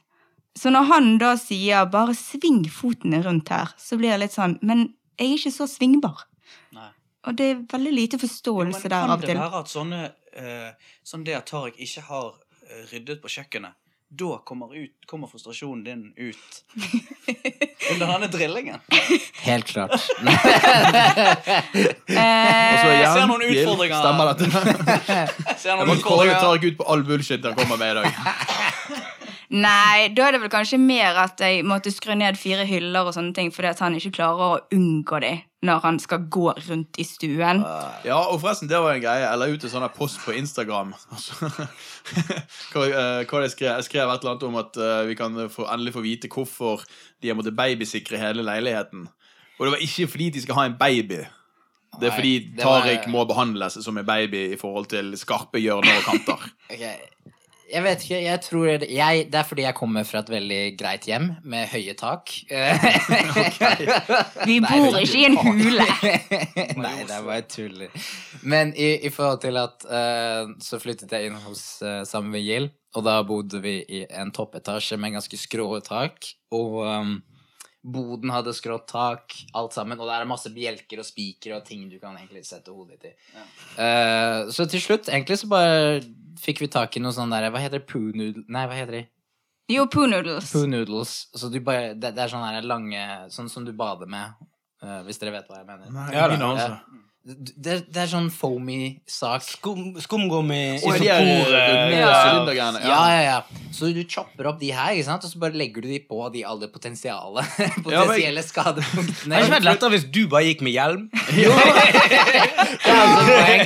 Så når han da sier 'bare sving fotene rundt her', så blir jeg litt sånn Men jeg er ikke så svingbar. Nei. Og det er veldig lite Jo, forståelse men der kan av og det være at sånne eh, Sånn det at Tariq ikke har eh, ryddet på kjøkkenet, da kommer, ut, kommer frustrasjonen din ut under denne drillingen? Helt klart. jeg så Eh, ser noen utfordringer. Stemmer dette? Ser Jeg noen må calle utfordringer? Tariq ut på all bullshit han kommer med i dag. nei, da er det vel kanskje mer at jeg måtte skru ned fire hyller og sånne ting, fordi at han ikke klarer å unngå de når han skal gå rundt i stuen. Ja, og forresten, det var en greie. Jeg la ut en sånn post på Instagram. Hvor hva, eh, jeg skrev Jeg skrev et eller annet om at eh, vi kan få, endelig få vite hvorfor de har måttet babysikre hele leiligheten. Og det var ikke fordi de skal ha en baby. Det er fordi Tariq må behandles som en baby i forhold til skarpe hjørner og kanter. Ok, Jeg vet ikke, jeg tror jeg, Det er fordi jeg kommer fra et veldig greit hjem med høye tak. Vi bor ikke i en hule. Nei, det er bare tull. Men i, i forhold til at uh, så flyttet jeg inn hos uh, sammen med Gild, og da bodde vi i en toppetasje med ganske skrå tak, og um, boden hadde skrått tak, alt sammen, og der er masse bjelker og spiker og ting du kan egentlig sette hodet ditt i. Eh, så til slutt, egentlig så bare fikk vi tak i noe sånn der, hva heter det, poo-noodle, nei, hva heter de? Jo, poo noodles. Poo noodles. Så du bare, det, det er sånne lange Sånn som du bader med, uh, hvis dere vet hva jeg mener. Nei, Ja, da. Det, det er sånn foamy sak. Skum, skumgummi, er eh, Ja. Ja, ja, ja. Så du chopper opp de her, ikke sant? og så bare legger du de på de alle potensiale potensielle skadepunktene. Det hadde ikke vært lettere hvis du bare gikk med hjelm. Er altså poeng.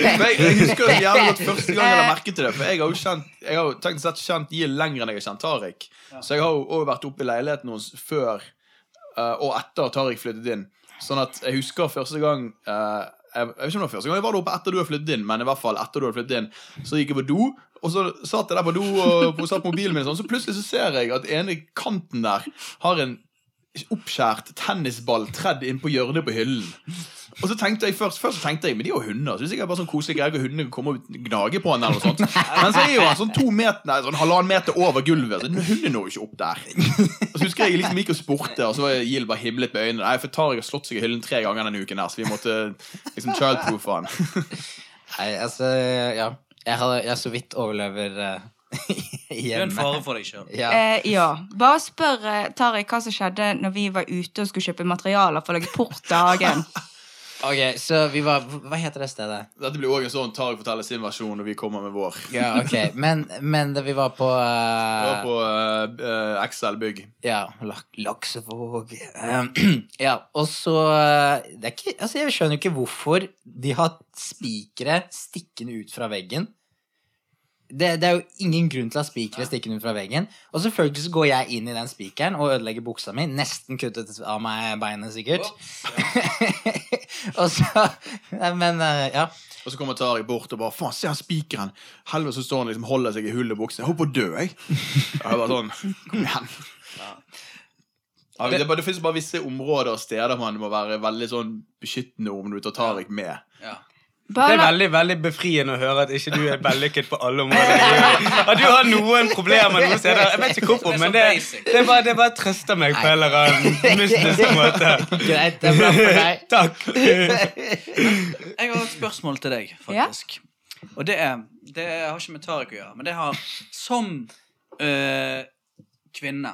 Jeg, husker jævlig godt første gang jeg la merke til det. For jeg har jo kjent Jeg har jo teknisk sett kjent Gill lenger enn jeg har kjent Tariq. Så jeg har jo også vært oppe i leiligheten hennes før eh, og etter Tariq flyttet inn. Sånn at jeg husker første gang uh, jeg, vet ikke om det var første gang jeg var der oppe etter du hadde flyttet inn, men i hvert fall etter du hadde flyttet inn, så gikk jeg på do. Og så satt jeg der på do og satt mobilen min, sånn, så plutselig så ser jeg at ene kanten der har en oppskjært tennisball tredd inn på hjørnet på hyllen. Og så tenkte jeg Først, først tenkte jeg men de er jo hunder. Så det er bare sånn koselig greie at hundene kan komme og gnage på han eller noe sånt Men så er jo han sånn to meter, nei, sånn halvannen meter over gulvet. Så hunden når jo ikke opp der. Og så husker jeg liksom gikk og spurte, og så var Gill bare himlet med øynene. Nei, for Tariq har slått seg i hyllen tre ganger denne uken, her så vi måtte liksom childproofe han. Nei, altså, ja. Jeg, har, så vidt overlever uh, Du er en fare for deg sjøl. Ja. Eh, ja. Bare spør eh, Tariq hva som skjedde når vi var ute og skulle kjøpe materialer for å lage port til hagen. Ok, så vi var Hva heter det stedet? Dette blir også en sånn Tariq forteller sin versjon når vi kommer med vår. Ja, ok. Men, men da vi var på Vi var uh, på uh, XL Bygg. Ja, lak Laksevåg Ja, og så uh, det er ikke, Altså, jeg skjønner ikke hvorfor de har spikere stikkende ut fra veggen. Det, det er jo ingen grunn til at spikere stikker ut fra veggen. Og selvfølgelig så går jeg inn i den spikeren og ødelegger buksa mi. Nesten kuttet av meg beinet, sikkert. og så Men uh, ja. Og så kommer Tariq bort og bare Faen, se han spikeren! Helvete, så står han liksom holder seg i hullet i buksen. Jeg holdt på å dø, jeg. Og jeg bare sånn Kom igjen. Ja, det, det, det finnes bare visse områder og steder man må være veldig sånn beskyttende om du tar Tariq med. Ja. Det er veldig veldig befriende å høre at ikke du er vellykket på alle områder. At du har noen problemer noen steder. Jeg vet ikke hvorfor, men det, det, bare, det bare trøster meg på en eller annen mystisk måte. Greit, det er bra for deg. Takk. Jeg har et spørsmål til deg, faktisk. Og det er Det har ikke med Tariq å gjøre, men det har som øh, kvinne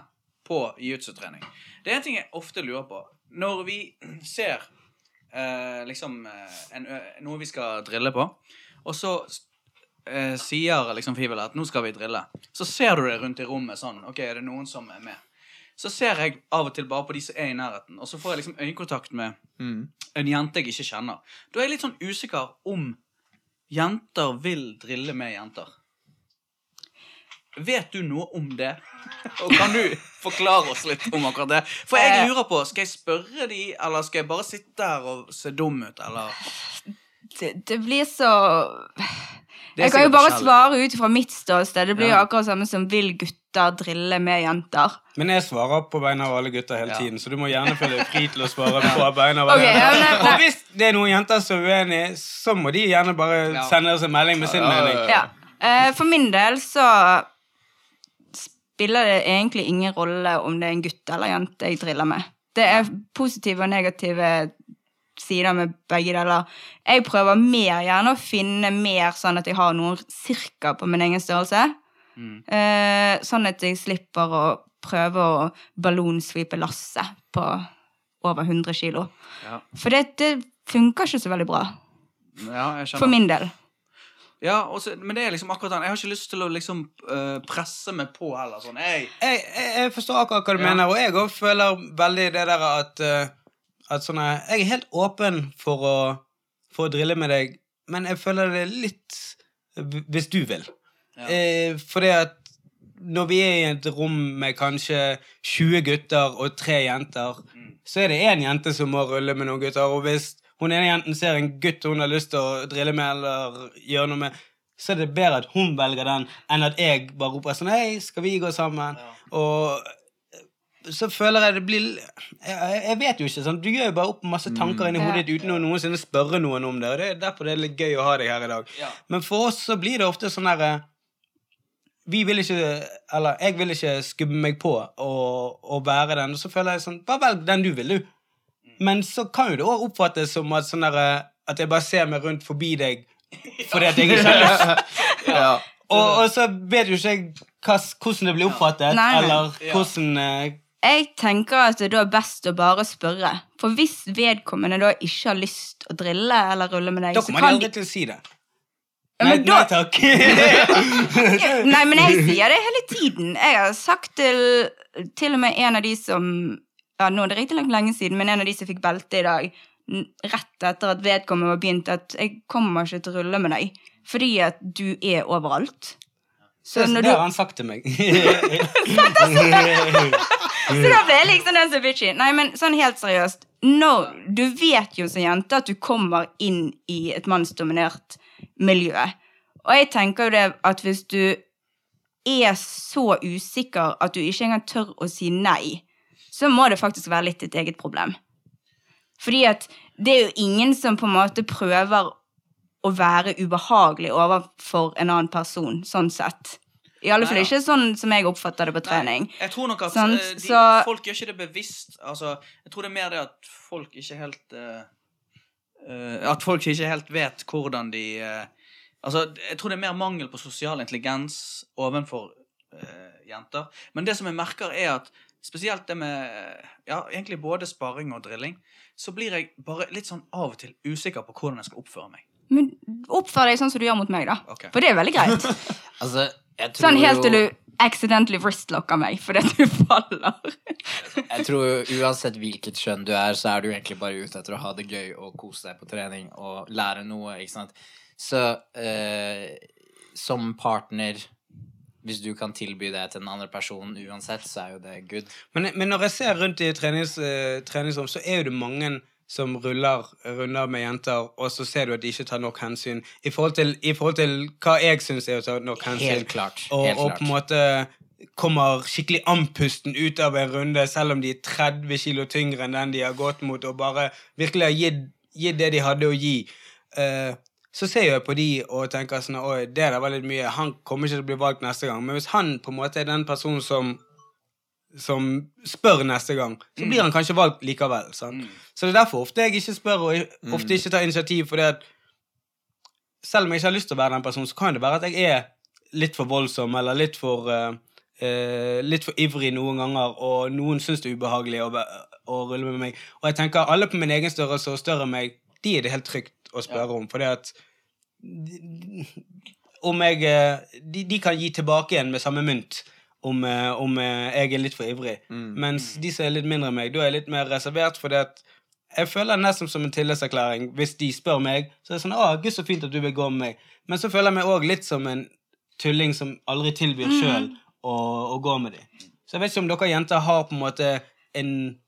på jiu-jitsu-trening. Det er en ting jeg ofte lurer på. Når vi ser eh, liksom eh, en, noe vi skal drille på, og så eh, sier liksom Fivel at 'nå skal vi drille', så ser du det rundt i rommet sånn. Ok, er det noen som er med? Så ser jeg av og til bare på de som er i nærheten, og så får jeg liksom øyekontakt med Mm. en jente jeg ikke kjenner. Da er jeg litt sånn usikker om jenter vil drille med jenter. Vet du noe om det? Og kan du forklare oss litt om akkurat det? For jeg lurer på, skal jeg spørre de, eller skal jeg bare sitte her og se dum ut, eller? det, det blir så Det Jeg kan jo bare svare ut fra mitt ståsted. Det blir jo Ja. akkurat samme som vil gutter drille med jenter. Men jeg svarer på vegne av alle gutter hele Ja. tiden, så du må gjerne føle deg fri til å svare på vegne av alle jenter. Og hvis det er noen jenter som er uenige, så må de gjerne bare Ja. sende oss en melding med sin Ja, ja, mening. Ja. Eh, For min del så spiller det egentlig ingen rolle om det er en gutt eller jente jeg driller med. Det er positive og negative sider med begge deler. Jeg prøver mer gjerne å finne mer sånn at jeg har noen cirka på min egen størrelse. Mm. Eh, sånn at jeg slipper å prøve å ballonsvipe Lasse på over 100 kilo. Ja. For det, det funker ikke så veldig bra. Ja. For min del. Ja, også, men det er liksom akkurat den. Jeg har ikke lyst til å liksom uh, presse meg på heller. Sånn, Jeg, jeg, jeg forstår akkurat hva du Ja. mener, og jeg òg føler veldig det der at, uh, at sånne, Jeg er helt åpen for å, for å drille med deg, men jeg føler det litt Hvis du vil. Ja. Uh, fordi at når vi er i et rom med kanskje 20 gutter og tre jenter, Mm. så er det én jente som må rulle med noen gutter. Og hvis hun ene jenten ser en gutt hun har lyst til å drille med eller gjøre noe med, så er det bedre at hun velger den, enn at jeg bare roper sånn Hei, skal vi gå sammen? Ja. Og så føler jeg det blir Jeg, jeg vet jo ikke. sånn Du gjør jo bare opp masse tanker inni hodet ditt uten å noensinne spørre noen om det. Og det er derfor det er litt gøy å ha deg her i dag. Ja. Men for oss så blir det ofte sånn herre Vi vil ikke Eller jeg vil ikke skubbe meg på og, og være den. Og så føler jeg sånn Bare velg den du vil, du. Men så kan jo det òg oppfattes som at sånn herre At jeg bare ser meg rundt forbi deg fordi at jeg ikke har lyst. Ja. Og, og så vet jo ikke jeg hvordan det blir oppfattet, Nei, nei. eller hvordan ja. Jeg tenker at det da er best å bare spørre. For hvis vedkommende da ikke har lyst å drille eller rulle med deg, Da så kommer de aldri til å si det. Ja, Nei, men da- nei takk. Nei, men jeg sier det hele tiden. Jeg har sagt til til og med en av de som Ja, nå er det riktignok lenge siden, men en av de som fikk belte i dag, rett etter at vedkommende var begynt, at jeg kommer ikke til å rulle med deg. Fordi at du er overalt. Så det, når det du har han sagt til meg. Så da ble jeg liksom den som bitchy. Nei, men sånn helt seriøst. No, du vet jo som jente at du kommer inn i et mannsdominert miljø. Og jeg tenker jo det at hvis du er så usikker at du ikke engang tør å si nei, så må det faktisk være litt ditt eget problem. Fordi at det er jo ingen som på en måte prøver å være ubehagelig overfor en annen person, sånn sett. I alle fall ikke sånn som jeg oppfatter det på trening. Nei, jeg tror nok at Sant, eh, de, så- folk gjør ikke det bevisst. Altså, jeg tror det er mer det at folk ikke helt uh, At folk ikke helt vet hvordan de uh, Altså, jeg tror det er mer mangel på sosial intelligens ovenfor uh, jenter. Men det som jeg merker, er at spesielt det med Ja, egentlig både sparring og drilling, så blir jeg bare litt sånn av og til usikker på hvordan jeg skal oppføre meg. Men oppfør deg sånn som du gjør mot meg, da. Okay. For det er veldig greit. Altså, jeg tror Sånn helt jo- til du accidentally wristlocker meg fordi du faller. Jeg tror uansett hvilket kjønn du er, så er du egentlig bare ute etter å ha det gøy og kose deg på trening og lære noe, ikke sant. Så eh, som partner, hvis du kan tilby det til den andre personen uansett, så er jo det good. Men, men når jeg ser rundt i trenings, uh, treningsrom, så er jo det mange som ruller runder med jenter, og så ser du at de ikke tar nok hensyn i forhold til, i forhold til hva jeg syns er å ta nok hensyn. Helt klart. og, Helt og på en måte kommer skikkelig andpusten ut av en runde, selv om de er 30 kilo tyngre enn den de har gått mot, og bare virkelig har gitt, gitt det de hadde å gi. Eh, så ser jeg på de og tenker sånn Oi, det der var litt mye. Han kommer ikke til å bli valgt neste gang. Men hvis han på en måte er den personen som som spør neste gang, så blir han kanskje valgt likevel. Sant? Så det er derfor ofte jeg ikke spør og ofte ikke tar initiativ. Fordi at selv om jeg ikke har lyst til å være den personen, så kan det være at jeg er litt for voldsom eller litt for uh, uh, litt for ivrig noen ganger, og noen syns det er ubehagelig å, å rulle med meg. Og jeg tenker alle på min egen størrelse og større enn meg, de er det helt trygt å spørre om. Fordi at om jeg eh, de, de kan gi tilbake igjen med samme mynt om, eh, om eh, jeg er litt for ivrig. Mens de som er litt mindre enn meg, da er jeg litt mer reservert, fordi at jeg føler nesten som en tillitserklæring. Hvis de spør meg, så er det sånn 'Å, gud, så fint at du vil gå med meg'. Men så føler jeg meg òg litt som en tulling som aldri tilbyr sjøl å, å gå med dem. Så jeg vet ikke om dere jenter har på en måte en,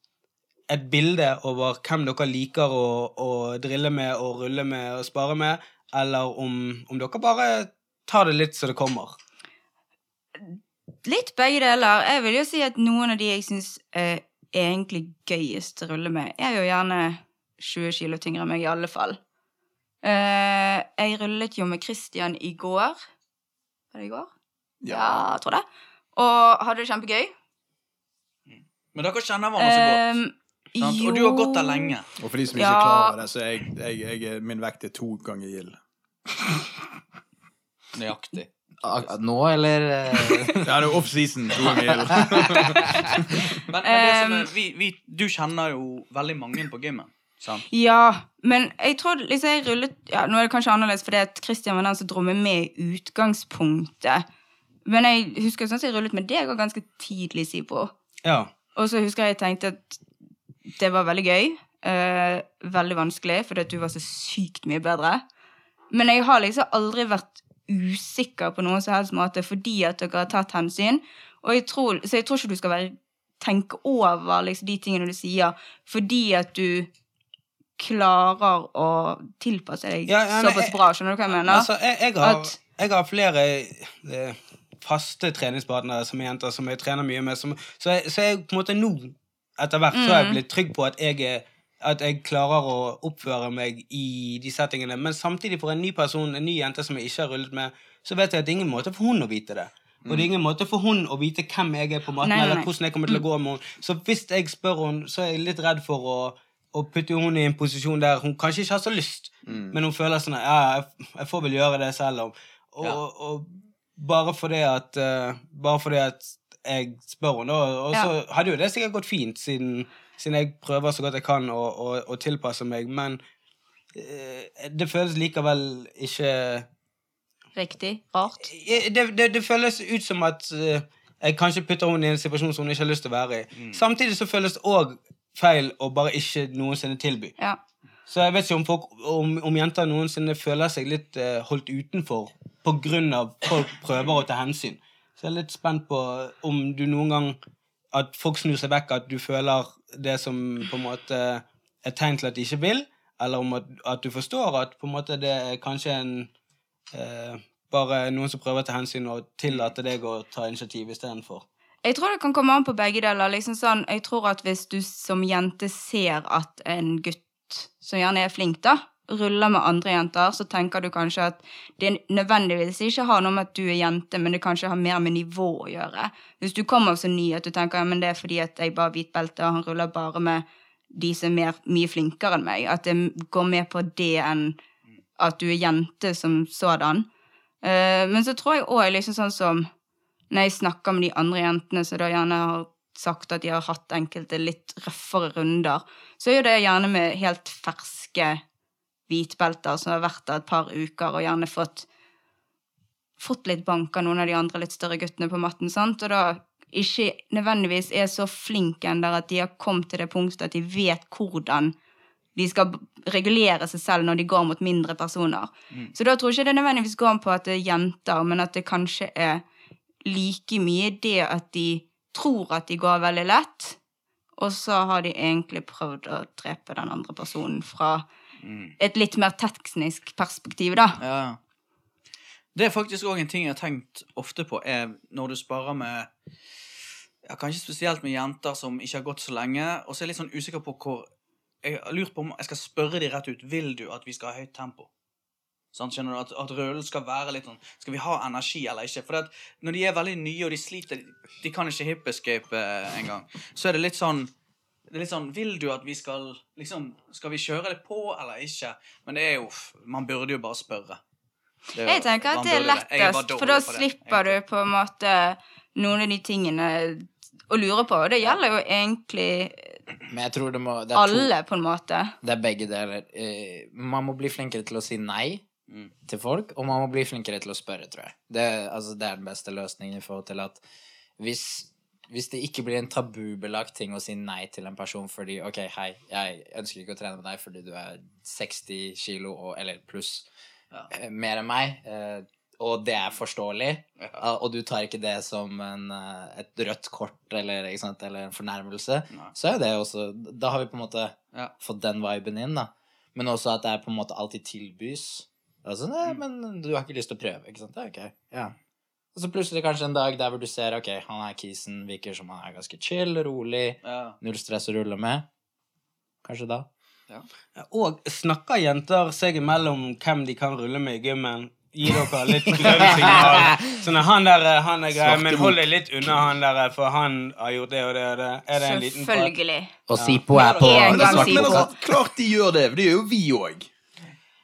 et bilde over hvem dere liker å, å drille med og rulle med og spare med, eller om, om dere bare tar det litt så det kommer. Litt begge deler. Jeg vil jo si at noen av de jeg syns er egentlig gøyest å rulle med, er jo gjerne 20 kilo tyngre enn meg, i alle fall. Eh, jeg rullet jo med Christian i går. Var det i går? Ja, jeg tror det. Og hadde det kjempegøy. Men dere kjenner hverandre så godt. Um, Sant? Og du har gått der lenge. Og for de som ikke Ja. klarer det, så er jeg, jeg, jeg, min vekt er to ganger gild. Nøyaktig. Nå, eller eh, Ja, det er off-season. To ganger gild. Men, men Um, er, vi, vi, du kjenner jo veldig mange på gymmen. Sant? Ja, men jeg tror liksom jeg rullet ja, Nå er det kanskje annerledes fordi at Christian var den som dro meg med i utgangspunktet. Men jeg husker sånn at jeg rullet med deg ganske tidlig, Sipo. Ja. Og så husker jeg jeg tenkte at det var veldig gøy. eh, veldig vanskelig, fordi du var så sykt mye bedre. Men jeg har liksom aldri vært usikker på noen som helst måte fordi at dere har tatt hensyn. Og jeg tror, så jeg tror ikke du skal være, tenke over liksom, de tingene du sier, fordi at du klarer å tilpasse deg Ja, ja, såpass bra. Skjønner du hva jeg mener? Altså, jeg, jeg, har, jeg har flere eh, faste treningspartnere som er jenter som jeg trener mye med. Som, så, jeg, så jeg på en måte nå, etter hvert, så har jeg blitt trygg på at jeg, er, at jeg klarer å oppføre meg i de settingene. Men samtidig, for en ny person, en ny jente som jeg ikke har rullet med, så vet jeg at det er ingen måte for hun å vite det. Og det er ingen måte for hun å vite hvem jeg er på maten, Nei, nei, eller hvordan jeg kommer til å gå med henne. Så hvis jeg spør henne, så er jeg litt redd for å å putte henne i en posisjon der hun kanskje ikke har så lyst, men hun føler sånn Ja, jeg, jeg får vel gjøre det selv om. Og, Ja. og bare fordi at uh, Bare fordi at jeg spør henne, og, Og så hadde jo det sikkert gått fint, siden, siden jeg prøver så godt jeg kan å, å, å tilpasse meg, men eh, det føles likevel ikke Riktig? Rart? Det, det, det føles ut som at eh, jeg kanskje putter henne i en situasjon som hun ikke har lyst til å være i. Samtidig så føles det òg feil å bare ikke noensinne tilby. Ja. Så jeg vet ikke om, folk, om, om jenter noensinne føler seg litt eh, holdt utenfor av folk prøver å ta hensyn. Så jeg er litt spent på om du noen gang At folk snur seg vekk, at du føler det som på en måte er tegn til at de ikke vil, eller om at, at du forstår at på en måte det er kanskje en eh, Bare noen som prøver å ta hensyn og tillater deg å ta initiativ istedenfor. Jeg tror det kan komme an på begge deler. Liksom sånn, jeg tror at hvis du som jente ser at en gutt som gjerne er flink, da, ruller med andre jenter, så tenker du kanskje at det nødvendigvis ikke har noe med at du er jente, men det kanskje har mer med nivå å gjøre. Hvis du kommer så ny at du tenker ja, men det er fordi at jeg bare har hvit belte, og han ruller bare med de som er mer, mye flinkere enn meg, at det går mer på det enn at du er jente som sådan. Uh, men så tror jeg òg liksom sånn som når jeg snakker med de andre jentene som da gjerne har sagt at de har hatt enkelte litt røffere runder, så er jo det gjerne med helt ferske hvitbelter som har vært der et par uker og gjerne fått fått litt bank av noen av de andre litt større guttene på matten, sant? og da ikke nødvendigvis er så flinke ennå at de har kommet til det punktet at de vet hvordan de skal regulere seg selv når de går mot mindre personer. Så da tror jeg ikke det nødvendigvis går på at det er jenter, men at det kanskje er like mye det at de tror at de går veldig lett, og så har de egentlig prøvd å drepe den andre personen fra et litt mer teknisk perspektiv, da. Ja. Det er faktisk òg en ting jeg har tenkt ofte på, er når du sparer med ja, Kanskje spesielt med jenter som ikke har gått så lenge, og så er jeg litt sånn usikker på hvor Jeg har lurt på om jeg skal spørre de rett ut Vil du at vi skal ha høyt tempo. Sånn, skjønner du? At, at rølen skal være litt sånn Skal vi ha energi eller ikke? For når de er veldig nye og de sliter De kan ikke hip escape eh, engang. Så er det litt sånn det er litt sånn, Vil du at vi skal liksom, Skal vi kjøre det på eller ikke? Men det er jo Man burde jo bare spørre. Det jo- Jeg tenker at det er lettest, det. for da slipper du på en måte noen av de tingene å lure på. Og det gjelder jo egentlig Men jeg tror det må det er, to, alle, på en måte. det er begge deler. Eh, man må bli flinkere til å si nei Mm. til folk, og man må bli flinkere til å spørre, tror jeg. Det, altså, det er den beste løsningen i forhold til at hvis, hvis det ikke blir en tabubelagt ting å si nei til en person fordi OK, hei, jeg ønsker ikke å trene med deg fordi du er 60 kilo og, eller pluss Ja. eh, mer enn meg, eh, og det er forståelig, Ja. ah, og du tar ikke det som en, eh, et rødt kort eller, sant, eller en fornærmelse, Nei. så er det også Da har vi på en måte Ja. fått den viben inn, da. Men også at det er på en måte alltid tilbys. Altså, nei, Mm. men du har ikke lyst til å prøve, ikke sant? Det er ok. Ja. Og så plutselig kanskje en dag der hvor du ser ok, han er kisen, virker som han er ganske chill, rolig, Ja. null stress å rulle med. Kanskje da. Og snakker jenter seg imellom hvem de kan rulle med i gymmen? Gi dere litt grønne. Sånn at han der, han er grei, men hold deg litt unna han der, for han har gjort det og det og det. Er det en liten prat? Selvfølgelig. Og Sipo er på. altså, klart de gjør det. Det gjør jo vi òg.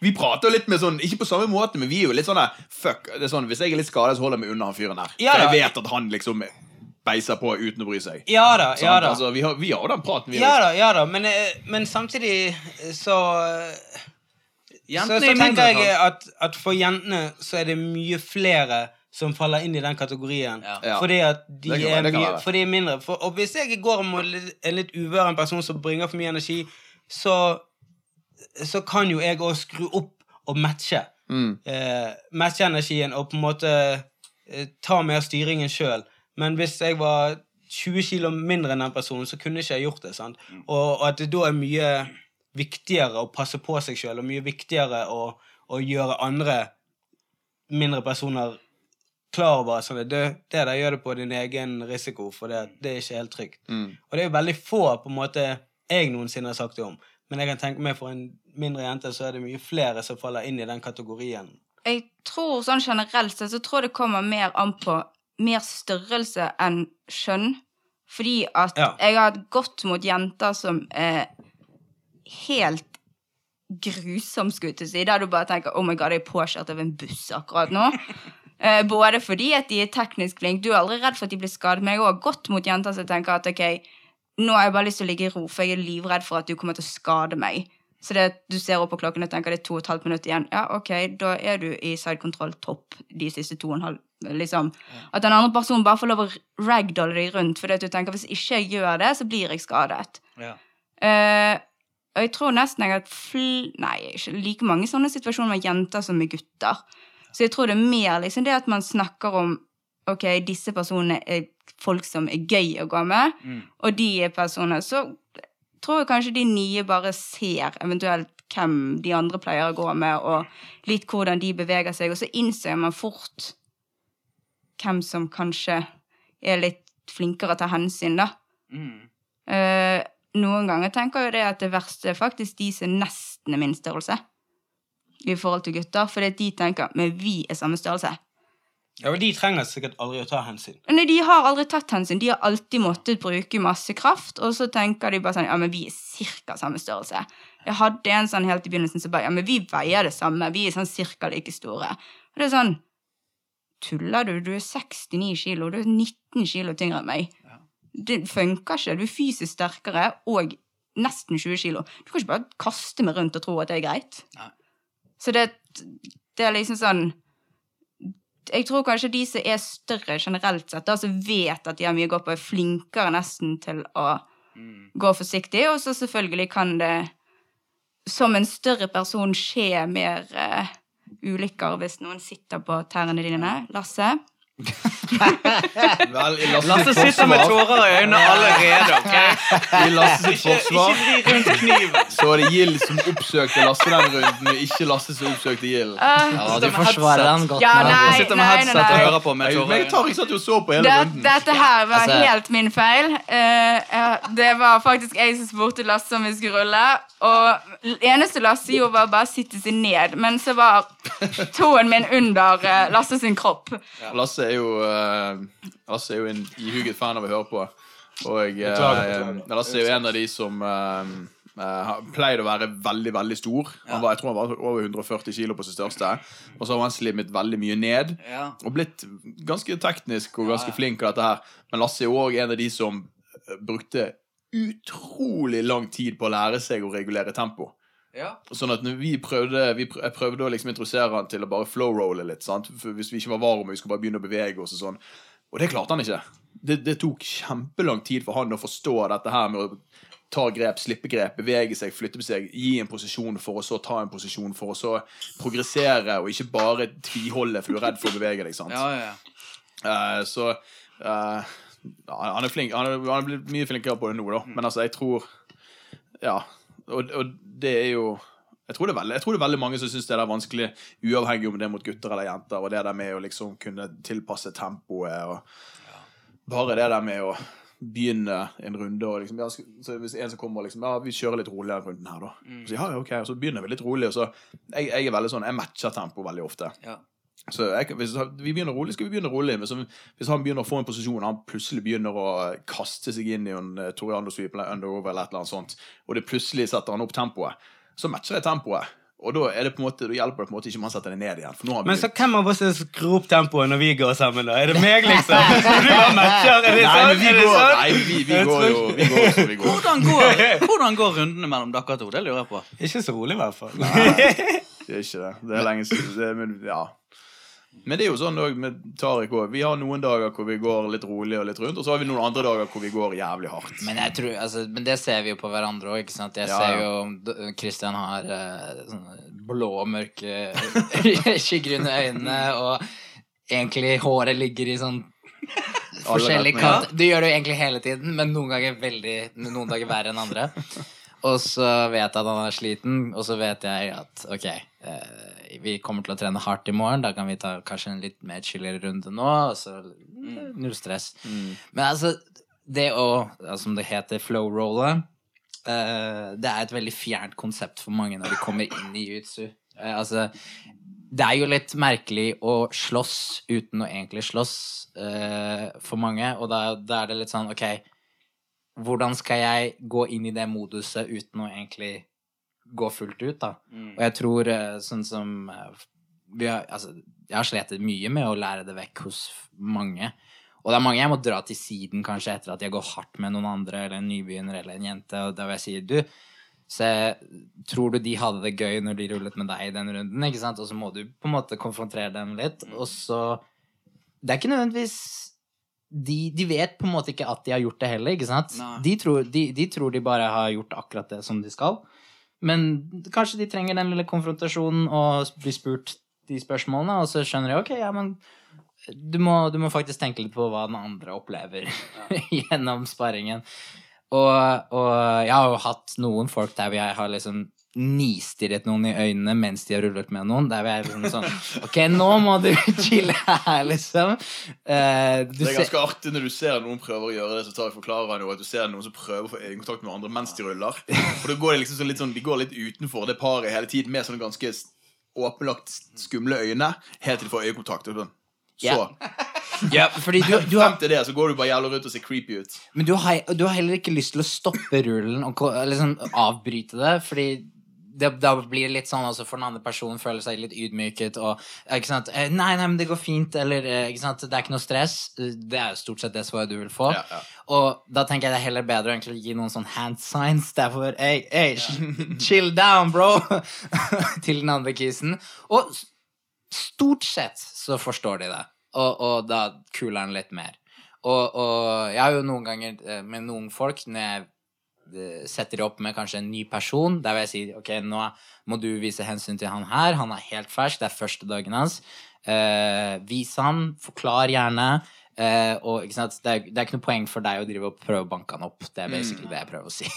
Vi prater jo litt med sånn, Ikke på samme måte, men vi er jo litt sånn Fuck, det er sånn, Hvis jeg er litt skadet, så holder jeg meg unna han fyren her. Ja, For jeg vet at han liksom beiser på uten å bry seg. Ja da, ja Sant? da. Altså, vi har jo den praten, vi Ja da, ja da, men, eh, men samtidig eh, så så, Jentene så så tenker jeg at, at for jentene så er det mye flere som faller inn i den kategorien. Ja. Ja. Fordi at de være, er mye. For de er mindre. For, og hvis jeg går mot en litt uvøren person som bringer for mye energi, så, så kan jo jeg òg skru opp og matche. Mm. Eh, matche energien og på en måte eh, ta mer styringen sjøl. Men hvis jeg var 20 kilo mindre enn den personen, så kunne ikke jeg gjort det. sant? Og, og at det da er mye viktigere å passe på seg sjøl, og mye viktigere å, å gjøre andre mindre personer klar over sånn, at det, det der gjør det på din egen risiko, for det, det er ikke helt trygt. Mm. Og det er jo veldig få på en måte jeg noensinne har sagt det om. Men jeg kan tenke meg for en mindre jente så er det mye flere som faller inn i den kategorien. Jeg tror sånn generelt sett så tror jeg det kommer mer an på mer størrelse enn skjønn. Fordi at Ja. jeg har gått mot jenter som er helt grusom, skulle jeg si. Der du bare tenker 'Oh my god, jeg er påkjørt av en buss akkurat nå'. Eh, både fordi at de er teknisk flinke, du er aldri redd for at de blir skadet, men jeg har også gått mot jenter som tenker at ok, nå har jeg bare lyst til å ligge i ro, for jeg er livredd for at du kommer til å skade meg. Så det, du ser opp på klokken og tenker det er to og et halvt minutt igjen. Ja, ok, da er du i sidekontroll topp de siste to og en halv liksom. At den andre personen bare får lov å ragdolle deg rundt, fordi at du tenker hvis ikke jeg gjør det, så blir jeg skadet. Ja. Uh, og jeg tror nesten jeg har fl Nei, ikke like mange sånne situasjoner med jenter som med gutter. Så jeg tror det er mer liksom det at man snakker om Ok, disse personene er folk som er gøy å gå med, Mm. og de er personer Så tror jeg kanskje de nye bare ser eventuelt hvem de andre pleier å gå med, og litt hvordan de beveger seg, og så innser man fort hvem som kanskje er litt flinkere til hensyn, da. Mm. Uh, noen ganger tenker jeg det at det verste er faktisk de som nesten er min størrelse. I forhold til gutter. Fordi de tenker men vi er samme størrelse. Ja, men De trenger sikkert aldri å ta hensyn. Nei, de har aldri tatt hensyn. De har alltid måttet bruke masse kraft, og så tenker de bare sånn Ja, men vi er cirka samme størrelse. Jeg hadde en sånn helt i begynnelsen som bare Ja, men vi veier det samme. Vi er sånn cirka like store. Og det er sånn Tuller du? Du er 69 kilo. Du er 19 kilo tyngre enn meg. Det funker ikke. Du er fysisk sterkere og nesten 20 kilo. Du kan ikke bare kaste meg rundt og tro at det er greit. Nei. Så det, det er liksom sånn jeg tror kanskje de som er større generelt sett, da, som vet at de har mye å gå på, er flinkere nesten til å Mm. gå forsiktig. Og så selvfølgelig kan det som en større person skje mer uh, ulykker hvis noen sitter på tærne dine. Lasse? Vel, i Lasse Lasse sitter sitter med forsvar, tårer i øynene allerede. Okay? i Lasse sitt forsvar Ikke så var det Gild som oppsøkte Lasse den runden, og ikke Lasse som oppsøkte Gild. Uh, Ja, du forsvarer den godt Ja, nei, nei. Sitter med headset og nei. hører på med Jeg, tårer jeg tar satt og så på hele det, runden. dette her var Altså- helt min feil. Uh, ja, det var faktisk jeg som spurte Lasse om vi skulle rulle. Og eneste Lasse gjorde, var bare å sitte seg ned. Men så var tåen min under eh, Lasse sin kropp. Lasse er jo uh, Lasse er jo en ihuget fan av å høre på. Og uh. Lasse er jo en av de som uh, eh, har å være veldig veldig stor. Han var, jeg tror han var over 140 kilo på sitt største. Og så har han slimmet veldig mye ned. Og blitt ganske teknisk og ganske flink av dette her. Men Lasse er òg en av de som brukte utrolig lang tid på å lære seg å regulere tempo. Ja. Sånn at når vi prøvde, vi prøvde, jeg prøvde å liksom introdusere han til å bare flow-rolle litt. sant? For hvis vi ikke var varme, vi skulle bare begynne å bevege oss og sånn. Og det klarte han ikke. Det, det tok kjempelang tid for han å forstå dette her med å ta grep, slippe grep, bevege seg, flytte på seg, gi en posisjon for å så ta en posisjon, for å så progressere, og ikke bare tviholde for du er redd for å bevege deg. sant? Ja, ja, ja. Eh, så uh, han er flink. Han er, han er blitt mye flinkere på det nå, da. Men altså, jeg tror Ja. Og, og det er jo jeg tror, det veldig, jeg tror det er veldig mange som syns det er vanskelig, uavhengig om det er mot gutter eller jenter, og det der med å liksom kunne tilpasse tempoet og Bare det der med å begynne en runde og liksom ja, så Hvis en som kommer og liksom Ja, vi kjører litt roligere den runden her, da. Så, ja, ja, ok, så begynner vi litt rolig, og så Jeg, jeg er veldig sånn Jeg matcher tempo veldig ofte. Ja. Så jeg, hvis vi begynner rolig, skal vi begynne rolig. Hvis, hvis han begynner å få en posisjon, han plutselig begynner å kaste seg inn i en uh, Toriando sweep eller underover eller et eller annet sånt, og det plutselig setter han opp tempoet, så matcher jeg tempoet. Og da, er det på en måte, da hjelper det på en måte ikke om han setter det ned igjen. For nå har han Men så hvem av oss det skrur opp tempoet når vi går sammen, da? Er det meg, liksom? Du bare matcher? Er det Nei, sånn? Nei, vi går, sånn? nei, vi, vi går jo vi går som vi går. Hvordan går, hvordan går rundene mellom dere to? Det lurer jeg på. Ikke så rolig, i hvert fall. Det er ikke det. Det er lenge siden. Det, men, ja. Men det er jo sånn også med Tariq òg. Vi har noen dager hvor vi går litt rolig og litt rundt, og så har vi noen andre dager hvor vi går jævlig hardt. Men, tror, altså, men det ser vi jo på hverandre òg. Jeg Ja, ser jo om Kristian har uh, sånne blå, mørke skygger under øynene, og egentlig håret ligger i sånn forskjellig kant. Du gjør det jo egentlig hele tiden, men noen ganger veldig Noen dager verre enn andre. Og så vet jeg at han er sliten, og så vet jeg at ok, eh, vi kommer til å trene hardt i morgen. Da kan vi ta kanskje en litt mer chillere runde nå. Så eh, null stress. Men altså, det å, som det heter, flow-rolle uh, Det er et veldig fjernt konsept for mange når de kommer inn i jiu-jitsu. Uh, altså, det er jo litt merkelig å slåss uten å egentlig slåss uh, for mange, og da, da er det litt sånn, ok Hvordan skal jeg gå inn i det moduset uten å egentlig gå fullt ut, da? Og jeg tror eh, sånn som eh, vi har, altså, jeg har slitt mye med å lære det vekk hos mange. Og det er mange jeg må dra til siden kanskje etter at jeg går hardt med noen andre, eller en nybegynner eller en jente, og da vil jeg si du, se, tror du de hadde det gøy når de rullet med deg i den runden, ikke sant? Og så må du på en måte konfrontere dem litt, og så Det er ikke nødvendigvis de, de vet på en måte ikke at de har gjort det heller, ikke sant? De tror de, de tror de bare har gjort akkurat det som de skal. Men kanskje de trenger den lille konfrontasjonen og blir spurt de spørsmålene, og så skjønner de ok, ja, men du må, du må faktisk tenke litt på hva den andre opplever gjennom sparringen. Og, og jeg har jo hatt noen folk der hvor jeg har liksom nistirret noen i øynene mens de har rullet med noen. Der er liksom sånn Ok, nå må du chille her, liksom. Uh, du Det er ser- ganske artig når du ser noen prøver å gjøre det, så tar jeg forklarer han jo at du ser noen som prøver å få øyekontakt med andre mens de ruller. For da går de liksom sånn litt sånn, de går litt utenfor det paret hele tiden med sånne ganske åpenlagt skumle øyne, helt til de får øyekontakt. Og sånn. Så yeah. ja, fordi du, du har det så går du bare jævla rundt og ser creepy ut. Men du har, du har heller ikke lyst til å stoppe rullen og liksom avbryte det, fordi det, da blir det litt sånn også for den andre personen føler seg litt ydmyket og ikke sant, eh, Nei, nei, men det går fint, eller eh, ikke sant, det er ikke noe stress. Eh, Det er jo stort sett det svaret du vil få. Ja, ja. Og da tenker jeg det er heller bedre å egentlig gi noen sånn hand signs derfor Hey, hey, ja. chill down, bro! til den andre kisen. Og stort sett så forstår de det, og, og da kuler den litt mer. Og, og jeg har jo noen ganger eh, med noen folk når jeg eh, setter de opp med kanskje en ny person, der vil jeg si ok, nå må du vise hensyn til han her, han er helt fersk, det er første dagen hans. Eh, vis han, forklar gjerne. eh, og? Det, er, det er ikke noe poeng for deg å drive og prøve å banke han opp. Det er basically det jeg prøver å si.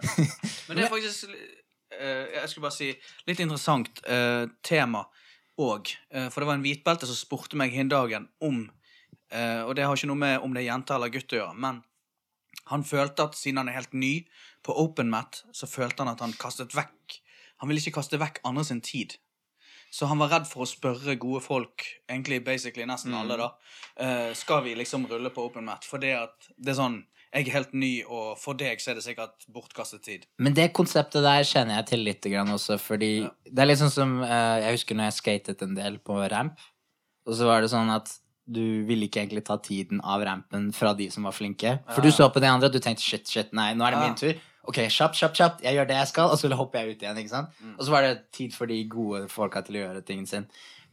Men det er faktisk uh, Jeg skulle bare si litt interessant uh, tema òg. for det var en hvitbelte som spurte meg hin dagen om eh, Og det har ikke noe med om det er jente eller gutt å gjøre, men han følte at siden han er helt ny på OpenMat, så følte han at han kastet vekk Han ville ikke kaste vekk andre sin tid. Så han var redd for å spørre gode folk, egentlig basically nesten alle, da. uh, skal vi liksom rulle på OpenMat? For det at det er sånn Jeg er helt ny, og for deg så er det sikkert bortkastet tid. Men det konseptet der kjenner jeg til litt også, fordi det er litt sånn som eh, Jeg husker når jeg skatet en del på ramp, og så var det sånn at du ville ikke egentlig ta tiden av rampen fra de som var flinke. For du så på de andre, og du tenkte shit, shit, nei, nå er det min tur. Ok, kjapt, kjapt, kjapt, jeg gjør det jeg skal, og så hopper jeg ut igjen, ikke sant? Og så var det tid for de gode folka til å gjøre tingen sin.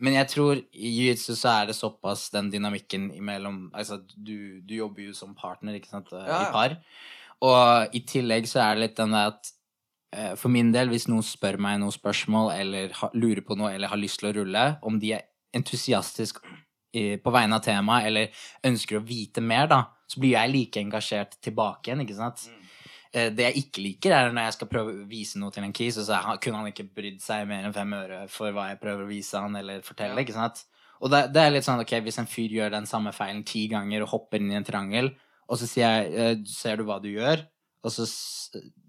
Men jeg tror i jiu-jitsu så er det såpass den dynamikken imellom Altså, du, du jobber jo som partner, ikke sant, Ja, ja. i par. Og i tillegg så er det litt den der at eh, for min del, hvis noen spør meg noen spørsmål eller lurer på noe eller har lyst til å rulle, om de er entusiastisk på vegne av temaet eller ønsker å vite mer, da, så blir jeg like engasjert tilbake igjen, ikke sant? Eh, Det jeg ikke liker, er når jeg skal prøve å vise noe til en kis, og så kunne han ikke brydd seg mer enn fem øre for hva jeg prøver å vise han eller fortelle, ikke sant? Og det, det er litt sånn, ok, hvis en fyr gjør den samme feilen ti ganger og hopper inn i en triangel, og så sier jeg, eh, ser du hva du gjør? Og så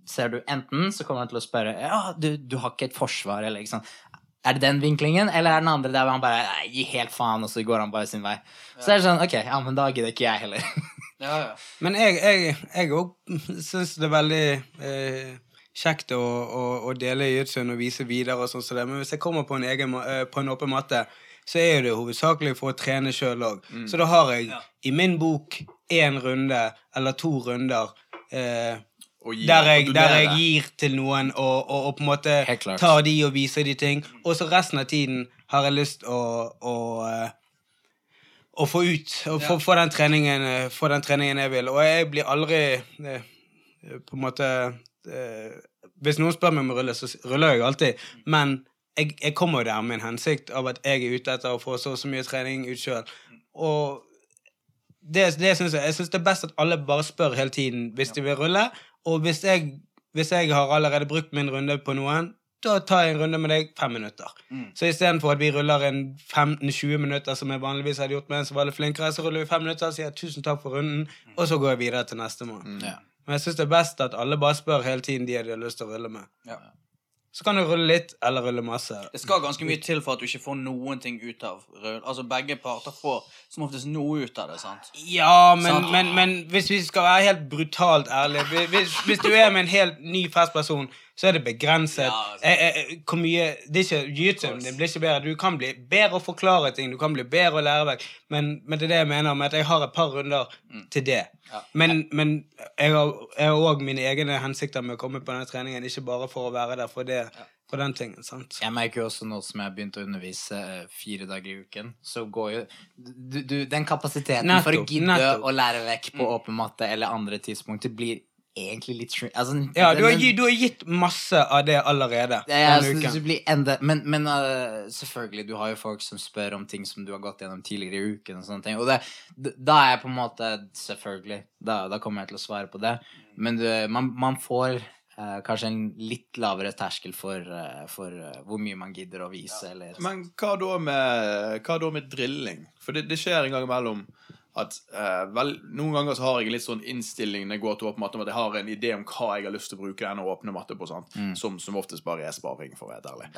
ser du enten, så kommer han til å spørre, ja, du, du har ikke et forsvar, eller ikke sant? Er det den vinklingen, eller er det den andre der han bare, nei, gi helt faen, og så går han bare sin vei? Så er det sånn, ok, ja, men da gidder ikke jeg heller. Ja, ja. Men jeg, òg syns det er veldig eh, kjekt å, å, å dele jitsuen og vise videre og sånn som det. Men hvis jeg kommer på en, egen, eh, på en åpen matte, så er det hovedsakelig for å trene sjøl òg. Så da har jeg Ja. i min bok én runde eller to runder eh, Og gi- der, jeg, og der jeg gir til noen og, og, og på en måte tar de og viser de ting. Og så resten av tiden har jeg lyst å, å eh, å få ut og få, få, den treningen, få den treningen jeg vil. Og jeg blir aldri eh, på en måte eh, Hvis noen spør meg om å rulle, så ruller jeg alltid. Men jeg, jeg kommer jo der med en hensikt av at jeg er ute etter å få så og så mye trening ut sjøl. Og det, det synes jeg, jeg synes det er best at alle bare spør hele tiden hvis de vil rulle. Og hvis jeg, hvis jeg har allerede brukt min runde på noen, da tar jeg en runde med deg fem minutter. Mm. Så istedenfor at vi ruller en 15-20 minutter, som jeg vanligvis hadde gjort med en som var litt flinkere, så ruller vi fem minutter og sier tusen takk for runden, og så går jeg videre til nestemann. Ja. Men jeg syns det er best at alle bare spør hele tiden de de har lyst til å rulle med. Ja. Så kan du rulle litt, eller rulle masse. Det skal ganske mye til for at du ikke får noen ting ut av rull. Altså Begge parter får som oftest noe ut av det. sant? Ja, men, Sant. men, men hvis vi skal være helt brutalt ærlige Hvis, hvis du er med en helt ny fersk person, så er det begrenset. Ja, altså. Eh, eh, eh, hvor mye Det er ikke jiu-jitsu, det blir ikke bedre. Du kan bli bedre å forklare ting, du kan bli bedre å lære vekk. Men, men det er det jeg mener med at jeg har et par runder til det. Ja. Men, men jeg har òg mine egne hensikter med å komme på denne treningen, ikke bare for å være der for, det, for den tingen. sant? Jeg merker jo også nå som jeg har begynt å undervise fire dager i uken, så går jo du, du, Den kapasiteten for å gidde nettopp. å lære vekk på åpen matte eller andre tidspunkter blir egentlig litt shrink... Altså, Ja, du har, du har gitt masse av det allerede Ja, ja, enda, men men uh, selvfølgelig, du har jo folk som spør om ting som du har gått gjennom tidligere i uken. Og sånne ting Og det, da er jeg på en måte Selvfølgelig, da, da kommer jeg til å svare på det. Men du, man, man får uh, kanskje en litt lavere terskel for, uh, for hvor mye man gidder å vise, eller Men hva da med, hva da med drilling? For det, det skjer en gang imellom at eh, vel, Noen ganger så har jeg litt sånn innstilling når jeg går til åpen matte, om at jeg har en idé om hva jeg har lyst til å bruke denne åpne matte på. sant? Som, som oftest bare er sparing, for å være helt ærlig.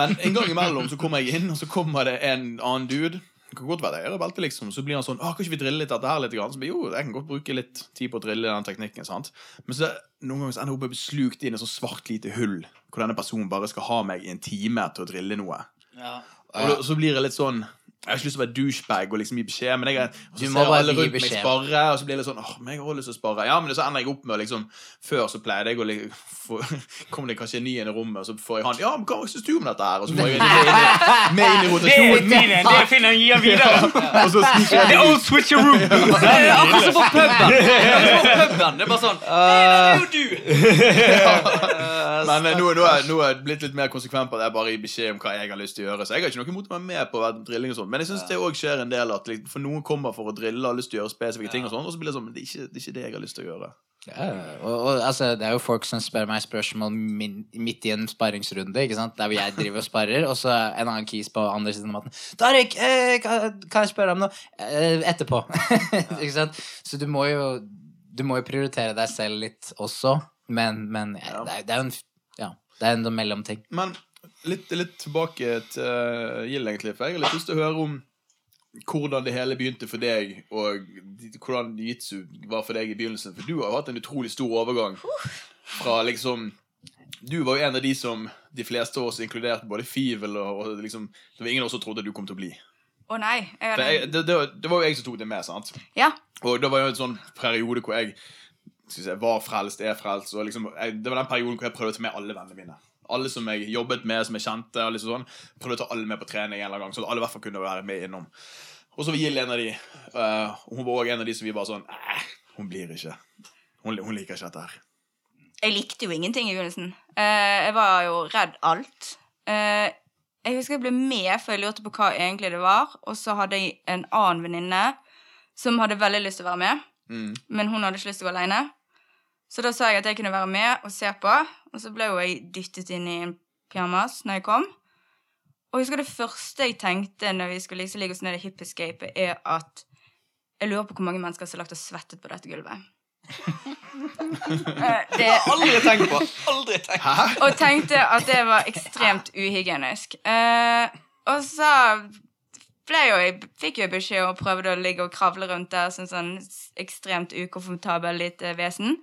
Men en gang imellom så kommer jeg inn, og så kommer det en annen dude. Det kan godt være det er belte, liksom. Så blir han sånn kan ikke vi drille litt dette her litt? Grann? Så blir, jo, jeg kan godt bruke litt tid på å drille den teknikken. sant? Men så noen ganger så ender jeg opp med å bli slukt inn i et sånt svart lite hull, hvor denne personen bare skal ha meg i en time til å drille noe. Ja. Og så blir jeg litt sånn Jeg har ikke lyst til å være douchebag og liksom gi beskjed, men jeg og så ser alle rundt meg spare, sparre, og så blir det sånn åh, men jeg har lyst til å sparre. Ja, men så ender jeg opp med å liksom Før så pleide jeg å liksom Kommer det kanskje en ny inn i rommet, og så får jeg han Ja, men hva syns du om dette her? Og så får jeg med inn i- inn i Det er rotasjonen. det finner jeg videre. Og så sniker jeg Det er old switcher er er akkurat som på puben. Det er bare sånn Det er jo du! Men nå, nå, er, nå er jeg blitt litt mer konsekvent på at jeg bare gir beskjed om hva jeg har lyst til å gjøre. Så jeg har ikke noe imot å være med på drilling og sånn. Men jeg syns det òg skjer en del at for noen kommer for å drille og har lyst til å gjøre spesifikke ting, og sånn, og så blir det sånn Men det er ikke det, er ikke det jeg har lyst til å gjøre. Ja, og, og altså, det er jo folk som spør meg spørsmål min, midt i en sparringsrunde, ikke sant? der hvor jeg driver og sparrer, og så en annen kis på andre siden av maten. Tariq, eh, kan, kan jeg spørre om noe? Eh, etterpå. ikke sant? Så du må jo du må jo prioritere deg selv litt også, men, men ja, det, er, det er jo en ja, det er en mellomting. Men litt, litt tilbake til uh, Gild, egentlig. For jeg har litt lyst til å høre om hvordan det hele begynte for deg, og hvordan jitsu var for deg i begynnelsen. For du har jo hatt en utrolig stor overgang fra liksom Du var jo en av de som de fleste av oss, inkluderte både Fivel og, og liksom Det var ingen av oss som trodde du kom til å bli. Å nei. Jeg det, det, var- det var jo jeg som tok det med, sant? Ja. Og det var jo en sånn periode hvor jeg skal vi var frelst, er frelst. Og liksom, jeg, det var den perioden hvor jeg prøvde å ta med alle vennene mine. Alle som jeg jobbet med, som jeg kjente. og liksom sånn, Prøvde å ta alle med på trening en eller annen gang, så alle i hvert fall kunne være med innom. Og så var Jill en av de. Uh, hun var også en av de som vi bare sånn eh, Hun blir ikke. Hun, hun liker ikke dette her. Jeg likte jo ingenting i begynnelsen. Uh, jeg var jo redd alt. Uh, jeg husker jeg ble med, for jeg lurte på hva egentlig det var. Og så hadde jeg en annen venninne som hadde veldig lyst til å være med, Mm. men hun hadde ikke lyst til å gå alene. Så da sa jeg at jeg kunne være med og se på, og så ble jo jeg dyttet inn i en pyjamas når jeg kom. Og jeg husker det første jeg tenkte når vi skulle liksom ligge oss ned i hippiescapet, er at jeg lurer på hvor mange mennesker som har lagt og svettet på dette gulvet. Eh, det, Aldri tenkt på! Aldri tenkt på. og tenkte at det var ekstremt uhygienisk. Eh, og så jo jeg, fikk jo beskjed og prøvde å ligge og kravle rundt der som sånn ekstremt ukomfortabel lite vesen.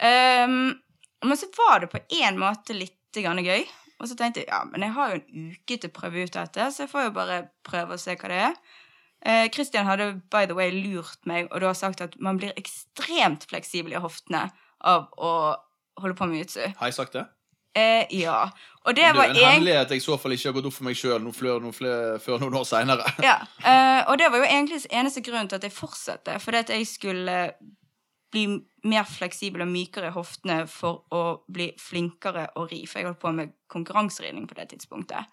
Um, men så var det på en måte litt gøy. Og så tenkte jeg ja, men jeg har jo en uke til å prøve ut dette, så jeg får jo bare prøve å se hva det er. Eh, Christian hadde by the way lurt meg, og du har sagt at man blir ekstremt fleksibel i hoftene av å holde på med jutsu. Har jeg sagt det? Eh, ja. Og det Det var en egentlig hemmelighet jeg i så fall ikke har gått opp for meg sjøl før noen år seinere. ja, Uh, Og det var jo egentlig eneste grunn til at jeg fortsatte. Fordi at jeg skulle bli mer fleksibel og mykere i hoftene for å bli flinkere å ri. For jeg holdt på med konkurranseridning på det tidspunktet.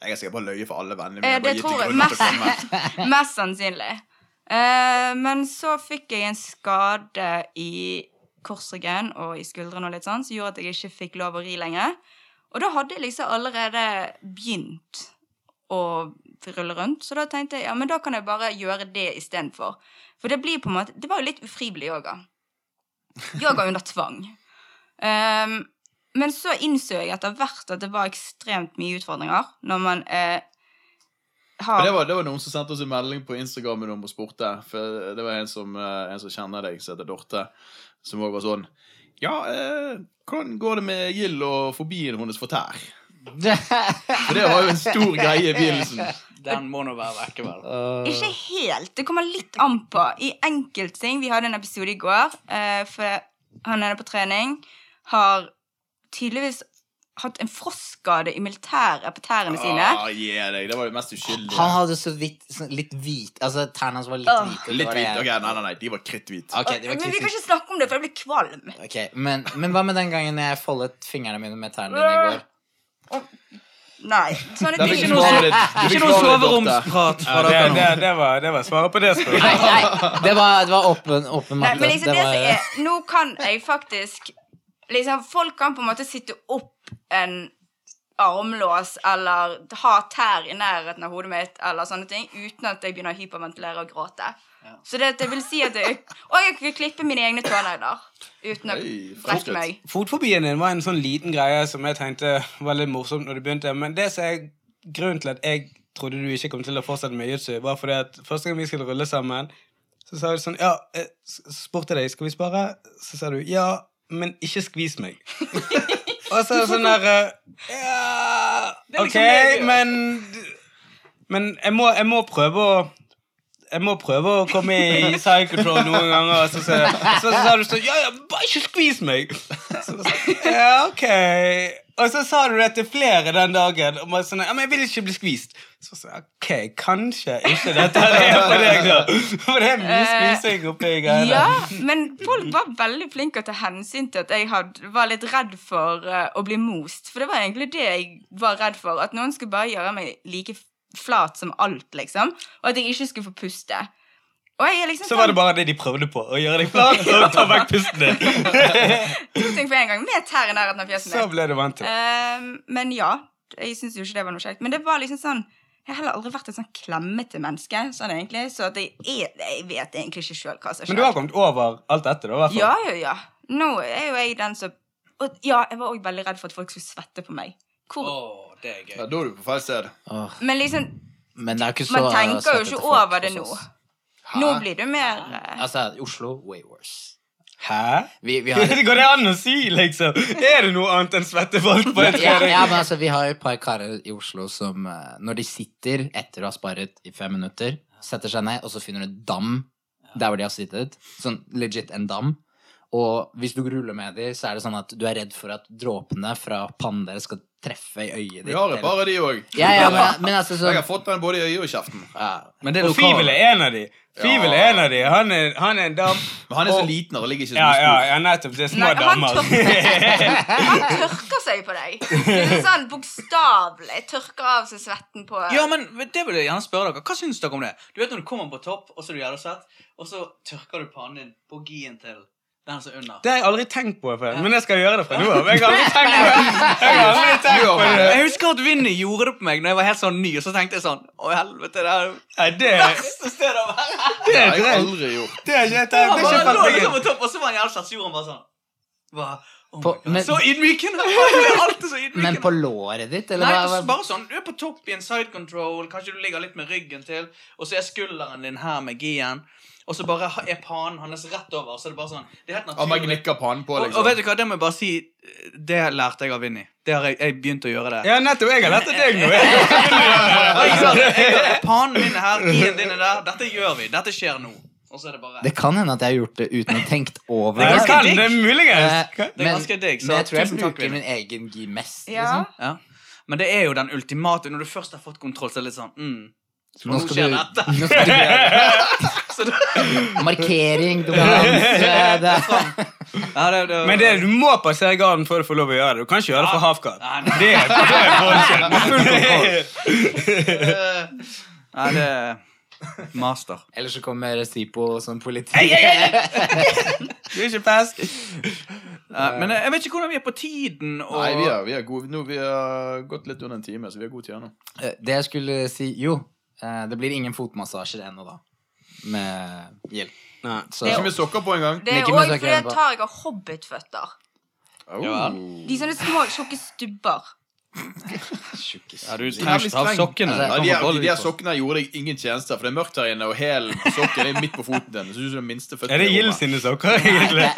Jeg er sikkert bare løye for alle vennene mine. Uh, det tror jeg komme. Mest sannsynlig. Uh, men så fikk jeg en skade i korsryggen og i skuldrene og litt sånn, som gjorde at jeg ikke fikk lov å ri lenger. Og da hadde jeg liksom allerede begynt å rulle rundt, så da tenkte jeg ja, men da kan jeg bare gjøre det istedenfor. For det blir på en måte Det var jo litt ufrivillig yoga. Yoga under tvang. Um, men så innså jeg etter hvert at det var ekstremt mye utfordringer når man eh, har det var, det var noen som sendte oss en melding på Instagram om å spurte. For det var en som, eh, en som kjenner deg, som heter Dorte, som også var sånn Ja, eh, hvordan går det med Gild og fobien hennes for tær? For det var jo en stor greie i begynnelsen. Den må nå være vekke, vel. Ikke helt. Det kommer litt an på. I enkeltting Vi hadde en episode i går, uh, for han er på trening. Har tydeligvis hatt en frostskade i militæret på tærne sine. Ah, yeah. Det var jo mest uskyldig. Han hadde så vidt sånn litt hvit Altså, tærne hans var litt Åh. hvite. det Litt hvite, hvit. Ok, nei, nei, nei, de var kritthvite. Okay, men vi kan ikke snakke om det, for jeg blir kvalm. Ok, men, men hva med den gangen jeg foldet fingrene mine med tærne dine i går? Nei. Sånne Det ting. ikke noe soveromsprat fra det, dere nå. det, det, var, det var svaret på det spørsmålet. Nei, nei, det var, det var åpen, åpen Nei, matte. men liksom det var, er Nå kan jeg faktisk liksom, Folk kan på en måte sitte opp en armlås eller ha tær i nærheten av hodet mitt eller sånne ting uten at jeg begynner å hyperventilere og gråte. Så det, det vil si at jeg Og jeg kan klippe mine egne tånegler uten å brekke meg. Fotfobien din var en sånn liten greie som jeg tenkte var litt morsomt når du begynte. Men det som er grunnen til at jeg trodde du ikke kom til å fortsette med jiu-jitsu, var fordi at første gang vi skulle rulle sammen, så sa du sånn Ja, jeg s- spurte deg, skal vi spare? Så sa du ja, men ikke skvis meg. Og så er det sånn eh, Ja, er liksom OK, det jeg gjør. men Men jeg må, jeg må prøve å jeg må prøve å komme i psychotrol noen ganger. Og så, så, så, så sa du sånn Ja, ja, bare ikke skvis meg! Så, ja, ok. Og så sa du det til flere den dagen. Og bare sånn, ja, men jeg vil ikke bli skvist. Så sa jeg ok, kanskje ikke dette er er for deg, da. For det er mye Eh, skvising oppi greiene. Ja, men folk var veldig flinke til å ta hensyn til at jeg had, var litt redd for uh, å bli most. For det var egentlig det jeg var redd for. At noen skulle bare gjøre meg like flat som alt, liksom. Og at jeg ikke skulle få puste. Og jeg liksom Så var det bare det de prøvde på. Å gjøre deg flat og ta vekk pusten din. to ting på en gang, med tær i nærheten av fjeset Så ble du vant til det. Ehm, men ja, jeg syns jo ikke det var noe kjekt. Men det var liksom sånn Jeg har heller aldri vært et sånn klemmete menneske, sånn egentlig. Så at jeg, er, jeg vet egentlig ikke sjøl hva som skjer. Men du har kommet over alt dette, da? hvert fall. Ja, ja, ja. Nå er jo jeg den som Og ja, jeg var òg veldig redd for at folk skulle svette på meg. Hvor, Å, det er gøy. Ja, da er du på feil sted. Åh, Men liksom, men det er ikke så man tenker jo ikke over det nå. Hæ? Nå blir du mer eh, Altså, Oslo, way worse. Hæ? Vi, vi har Det går det an å si, liksom? Er det noe annet enn svette folk på en ja, ja, men altså, vi har jo et par karer i Oslo som eh, når de sitter etter å ha sparet i fem minutter, setter seg ned, og så finner du en dam der hvor de har sittet. Sånn legit en dam. Og hvis du ruller med dem, så er det sånn at du er redd for at dråpene fra pannen deres skal treffe i øyet ditt. Vi har et par av de òg. Ja, ja, altså Jeg sånn har fått den både i øyet og kjeften. ja. Men det er Og Fivel er en av de. Fivel er en av de. Han er, han er en dam. Men han er så Og- liten, og det ligger ikke så Ja, mye ja, ja, nettopp. Det er små Nei, han damer. tørker, han tørker seg på deg. Det er sånn bokstavelig. Tørker av seg svetten på Ja, men det vil jeg gjerne spørre dere. Hva syns dere om det? Du vet når du kommer på topp, og så er du jævla svett, og så tørker du pannen din på gien til den som er under. Det har jeg aldri tenkt på før, men jeg skal gjøre det fra nå av. Jeg har aldri tenkt på det. Jeg har aldri tenkt på det. Jeg husker at Vinny gjorde det på meg Når jeg var helt sånn ny, og så tenkte jeg sånn Å, helvete, det er det Nei, det, verste stedet å være. det Det har jeg aldri gjort. Det har jeg tenkt. Det er ikke liksom på topp, og så var han jævla sur, han bare sånn bare, Oh På- men- Så ydmykende! Men på låret ditt, eller Nei, hva? altså, hva? bare sånn, Du er på topp i en side control, kanskje du ligger litt med ryggen til, og så er skulderen din her med gien, og så bare er panen hans rett over. Så er det bare sånn Det er helt Han bare man gnikker panen på, Og, og liksom. vet du hva, det må jeg bare si Det lærte jeg av Vinni. Det har jeg, jeg begynt å gjøre det. Ja, nettopp. Jeg har lært det deg nå. Og jeg Pannen min er her, gien din er der. Dette gjør vi. Dette skjer nå. Og så er det bare Det kan hende at jeg har gjort det uten å tenkt over Det er ganske kan det er muligens. Men, Det er ganske digg, så men jeg tror jeg bruker min egen gi mest. Ja. Liksom. Ja. Men det er jo den ultimate Når du først har fått kontroll, så er det litt sånn mm. Så Nå nå skal du-. Nå skal du gjøre det, markering, dominans eh, Men det, du må passere garden før du får lov å gjøre det. Du kan ikke gjøre det for nei. Det det er bullshit. Nei, det er master. Eller så kommer Sipo som politi. Du er ikke fast. Uh, men jeg, vet ikke hvordan vi er på tiden. Og... Nei, vi er, vi, er gode. nå, vi har gått litt under en time, så vi har god tid nå. Det jeg skulle si Jo, det blir ingen fotmassasjer ennå, da. Med hjelp. Nei. Så Ikke med sokker på engang. Det er òg fordi jeg tar jeg har hobbitføtter. Oh. De sånne små, tjukke stubber. Tjukkis. Ja, du ta av sokkene. Altså, kan de, her, de her sokkene gjorde deg ingen tjenester, for det er mørkt her inne, og hælen på sokken er midt på foten din. Så du som den minste Er det Gild sine sokker, egentlig?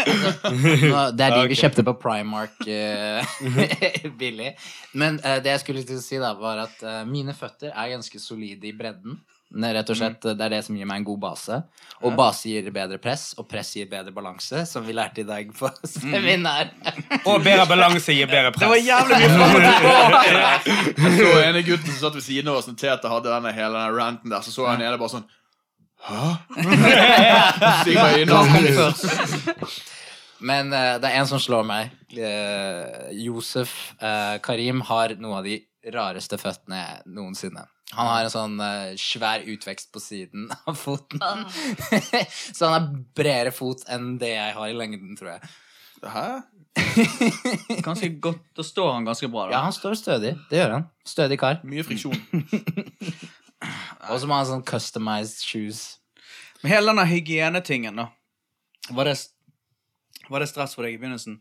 Det er de vi kjøpte på Primark uh, billig. Men uh, det jeg skulle til å si, da, var at uh, mine føtter er ganske solide i bredden. Det er rett og slett Det er det som gir meg en god base. Og base gir bedre press, og press gir bedre balanse, som vi lærte i dag på seminar. Og bedre balanse gir bedre press. Det var jævlig mye fram og tilbake! Jeg så ene gutten som satt ved siden av oss når Tete hadde denne hele denne ranten der, så så han nede bare sånn Hæ? Jeg. Men uh, det er en som slår meg. Uh, Josef uh, Karim har noen av de rareste føttene noensinne. Han har en sånn uh, svær utvekst på siden av foten. Så han har bredere fot enn det jeg har i lengden, tror jeg. Hæ? Ganske godt, Da står han ganske bra, da. Ja, han står stødig. Det gjør han. Stødig kar. Mye friksjon. Og så må han ha sånn customized shoes. Men hele denne hygieneting-en, da. Var det, var det stress for deg i begynnelsen?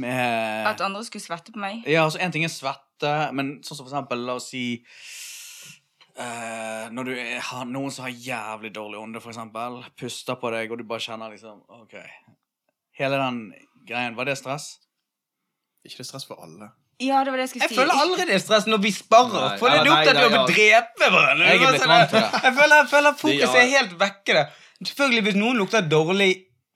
Med At andre skulle svette på meg. Ja, altså En ting er svette, men sånn som for eksempel, la oss si eh, Når du er, har noen som har jævlig dårlig ånde, eksempel, puster på deg, og du bare kjenner liksom OK. Hele den greien, var det stress? Ikke det stress for alle. Ja, det var det jeg skulle Jeg føler aldri det er stress når vi sparrer. Nei, For det lukter nei, at vi har drepe hverandre. Jeg er. Jeg føler, jeg føler fokuset er helt vekke. Selvfølgelig, hvis noen lukter dårlig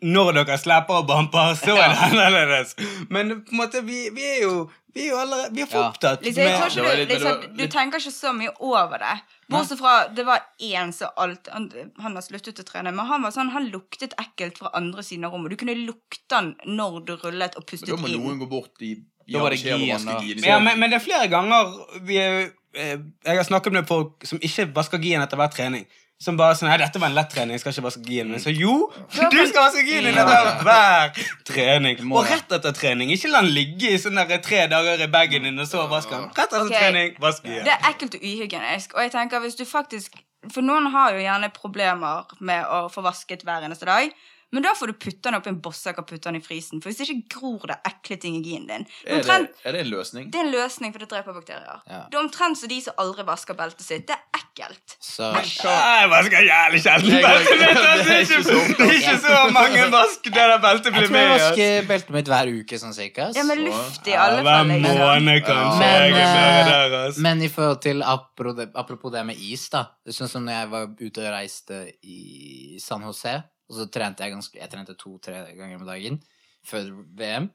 når dere slipper og bamper, så er det annerledes. Men på en måte, vi, vi er jo vi er jo allerede Vi er for Ja. opptatt Liksom, med du, litt- liksom, du tenker ikke så mye over det. Bortsett fra det var én som alt Han, han har sluttet å trene, men han var sånn, han luktet ekkelt fra andre siden av rommet. Du kunne lukte han når du rullet og pustet Da må inn. noen gå bort i ja, var det gien, gien. ja, men, men det er flere ganger vi er, eh, Jeg har snakket med folk som ikke vasker gien etter hver trening. Som bare sånn Nei, dette var en lett trening, jeg skal ikke vaske min. så jo, du skal vaske gien din etter hver trening. Og rett etter trening. Ikke la den ligge i sånn der tre dager i bagen din, og så vaske den. Rett etter okay. trening, vask igjen. Det er ekkelt og uhygienisk. Og jeg tenker hvis du faktisk For noen har jo gjerne problemer med å få vasket hver eneste dag. Men da får du putte den oppi en bosssekk og putte den i frisen. For hvis ikke gror det ekle ting i gien din. Det er, det, er det en løsning? det er en løsning, for det dreper bakterier. Ja. Det er omtrent som de som aldri vasker beltet sitt. Det er ekkelt. Så Jeg vasker jævlig sjelden beltet mitt. det er ikke så ikke, det er ikke så mange vask der det beltet blir med. jeg tror jeg vasker beltet mitt hver uke, sånn cirka. Ja, med luft i alle fall. Hver måned, kanskje. Men, eh, ass. Men i forhold til apropos det, det med is, da. Det Sånn som når jeg var ute og reiste i San Jose, og så trente jeg ganske Jeg trente to-tre ganger om dagen før VM.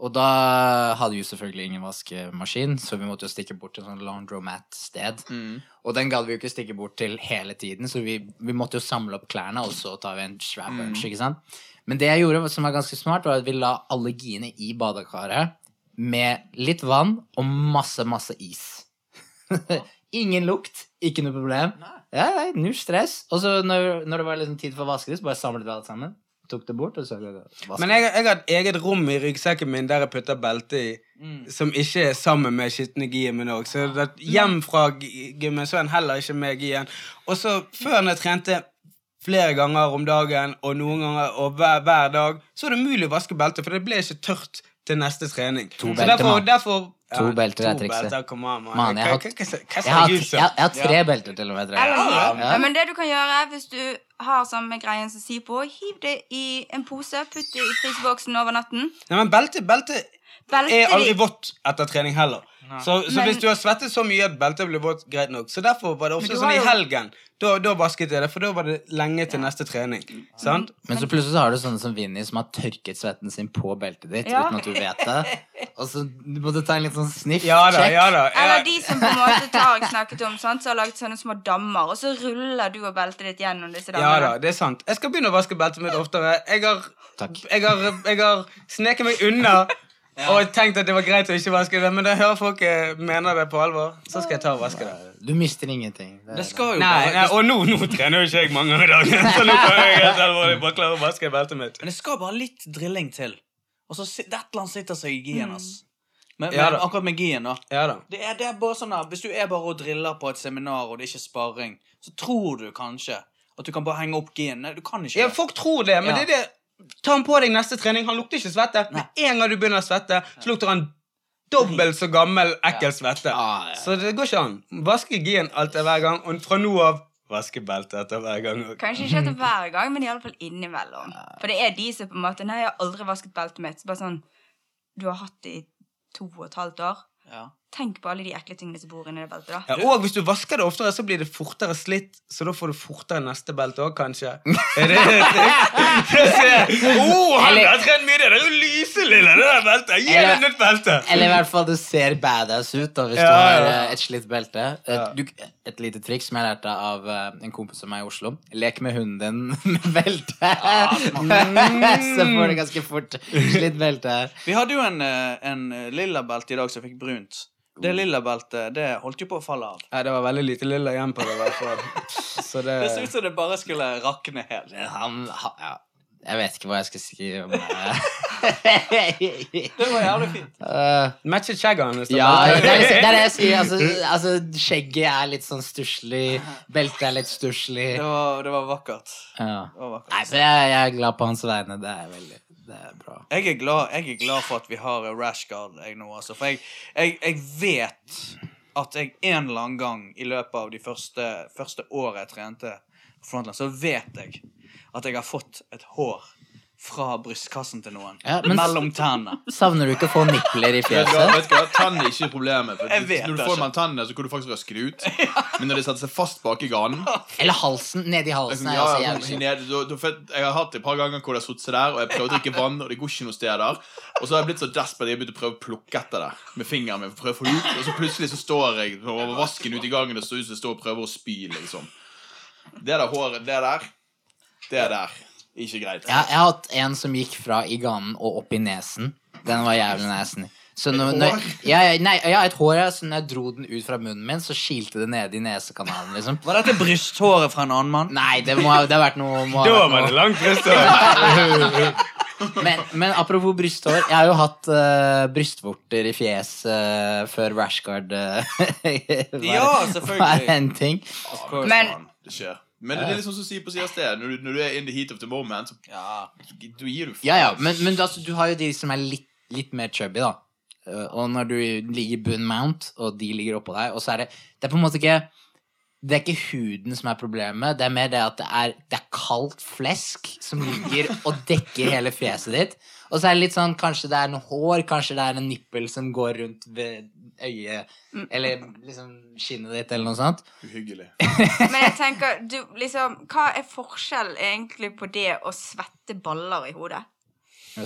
Og da hadde vi selvfølgelig ingen vaskemaskin, så vi måtte jo stikke bort til en sånn laundromat-sted. Mm. Og den gadd vi jo ikke stikke bort til hele tiden, så vi, vi måtte jo samle opp klærne, og så tar vi en svær bunch, ikke sant? Men det jeg gjorde, som var ganske smart, var at vi la alle giene i badekaret med litt vann og masse, masse is. Ingen lukt, ikke noe problem. Ja, nei, null stress. Og så når, når det var liksom tid for å vaske det, så bare samlet vi alt sammen. Tok det bort, og så vasket Men jeg, jeg har et eget rom i ryggsekken min der jeg putter belte i, som ikke er sammen med skitne min òg. Så det, hjem fra gymmen så er den heller ikke med gien. Og så før når jeg trente flere ganger om dagen, og noen ganger og hver, hver dag, så er det umulig å vaske beltet, for det ble ikke tørt til neste trening. To så derfor, derfor To belter er trikset. man. Jeg har- Jeg har, tre belter til og med. Ja. Ja, men det du kan gjøre hvis du har samme greien som sier på, hiv det i en pose, putt det i fryseboksen over natten. Nei, men belte, belte Belte er aldri vått etter trening heller. Så, så Men- hvis du har svettet så mye at beltet blir vått, greit nok. Så derfor var det ofte sånn i helgen. Da, da vasket jeg det, for da var det lenge til neste trening. Sant? Men så plutselig så har du sånne som Vinni, som har tørket svetten sin på beltet ditt Ja. uten at du vet det. Og så må du ta en litt sånn sniff. Ja da, ja da. Eller de som på en måte tar jeg snakket om, sant, som har laget sånne små dammer, og så ruller du og beltet ditt gjennom disse ja da, det er sant. Jeg skal begynne å vaske beltet mitt oftere. Jeg har, Takk. jeg har, jeg har sneket meg unna. Og tenkte at det var greit å ikke vaske det, men da hører folk eh, mener det på alvor. Så skal jeg ta og vaske det. Du mister ingenting. Det Det skal jo Nei, bare nei Og nå, nå trener jo ikke jeg mange ganger i dagen, så nå kan jeg helt alvorlig bare klare å vaske beltet mitt. Men det skal bare litt drilling til. Og så et eller annet sitter seg i gien, ass. Men, Ja men akkurat med gien, da. Ja da. Det er, det er bare sånn da, Hvis du er bare og driller på et seminar, og det er ikke sparring, så tror du kanskje at du kan bare henge opp gien. Nei, du kan ikke Ja, folk tror det, men Ja. det er det Ta han på deg neste trening. Han lukter ikke svette. Med en gang du begynner å svette, så lukter han dobbelt så gammel, ekkel svette. Så det går ikke an. Vaske gien alltid hver gang, og fra nå av vaske beltet etter hver gang. Kanskje ikke etter hver gang, men i alle fall innimellom. For det er de som på en måte Nei, jeg har aldri vasket beltet mitt. Så bare sånn Du har hatt det i to og et halvt år. Ja. Tenk på alle de ekle tingene som bor inni det beltet, da. Ja, og hvis du vasker det oftere, så blir det fortere slitt, så da får du fortere neste belte òg, kanskje. Er det Å, han har trent mye! Det er jo lyselilla, det der beltet! Gi ham et nytt belte! Eller i hvert fall du ser badass ut da, hvis Ja, du har ja. eh, et slitt belte. Et, du, et lite triks som jeg lærte av eh, en kompis av meg i Oslo. Lek med hunden din med belte. Så får du ganske fort slitt belte. Vi hadde jo en, eh, en eh, lilla belte i dag som fikk brunt. Det lilla beltet det holdt jo på å falle av. Nei, det var veldig lite lilla igjen på det. hvert fall. Så det Det så ut som det bare skulle rakne helt. Han, han, ja. Jeg vet ikke hva jeg skal si om det. Det var jævlig fint. Uh, Matchet skjegget hans. ja, det er, det er det jeg sier. Altså, altså, skjegget er litt sånn stusslig. Beltet er litt stusslig. Det var, det var vakkert. Ja. Det var vakkert. Nei, så jeg, jeg er glad på hans vegne. Det er veldig Det er bra. Jeg er, glad, jeg er glad for at vi har Rashguard jeg nå, altså. For jeg, jeg, jeg vet at jeg en eller annen gang i løpet av de første, første året jeg trente så vet jeg at jeg har fått et hår fra brystkassen til noen. Ja, men- mellom tennene. Savner du ikke å få nipler i Vet du fjeset? vet du hva? Tann er ikke problemet. For Jeg vet når du får mellom tennene, så kan du faktisk røske det ut. Men når det setter seg fast bak i ganen Eller halsen. Nedi halsen er ja, også ja, jævlig ned, du, du, Jeg har hatt det et par ganger hvor det har sittet seg der, og jeg prøver å drikke vann, og det går ikke noen steder. Og så har jeg blitt så desperat at jeg begynte å prøve å plukke etter det med fingeren min. for å prøve å få ut, Og så plutselig så står jeg over vasken ute i gangen og jeg står og prøver å spy, liksom. Det der håret, det der, det der. Ikke greit. Jeg, jeg har hatt en som gikk fra i ganen og opp i nesen. Den var jævlig nasty. Så når, når, hår? ja, ja, nei, ja, et hår, ja, så når jeg dro den ut fra munnen min, så kilte det nede i nesekanalen, liksom. Var dette brysthåret fra en annen mann? Nei, det må ha det har vært noe må ha Da vært var noe- det langt brysthår. Men, men apropos brysthår, jeg har jo hatt uh, brystvorter i fjeset uh, før Rashguard uh, var, Ja, selvfølgelig. var en ting. Men- Det skjer. Men det er liksom som du sier på siden av sted. Når du, når du er in the heat of the moment, så Ja. du gir du faen. Ja, ja, men, men altså, du har jo de som er litt, litt mer chubby, da. Eh, og når du ligger i bunn mount, og de ligger oppå deg, og så er det Det er på en måte ikke Det er ikke huden som er problemet, det er mer det at det er, det er kaldt flesk som ligger og dekker hele fjeset ditt. Og så er det litt sånn Kanskje det er noe hår, kanskje det er en nippel som går rundt ved øyet, eller liksom skinnet ditt, eller noe sånt. Uhyggelig. Men jeg tenker, du, liksom, hva er forskjellen egentlig på det å svette baller i hodet?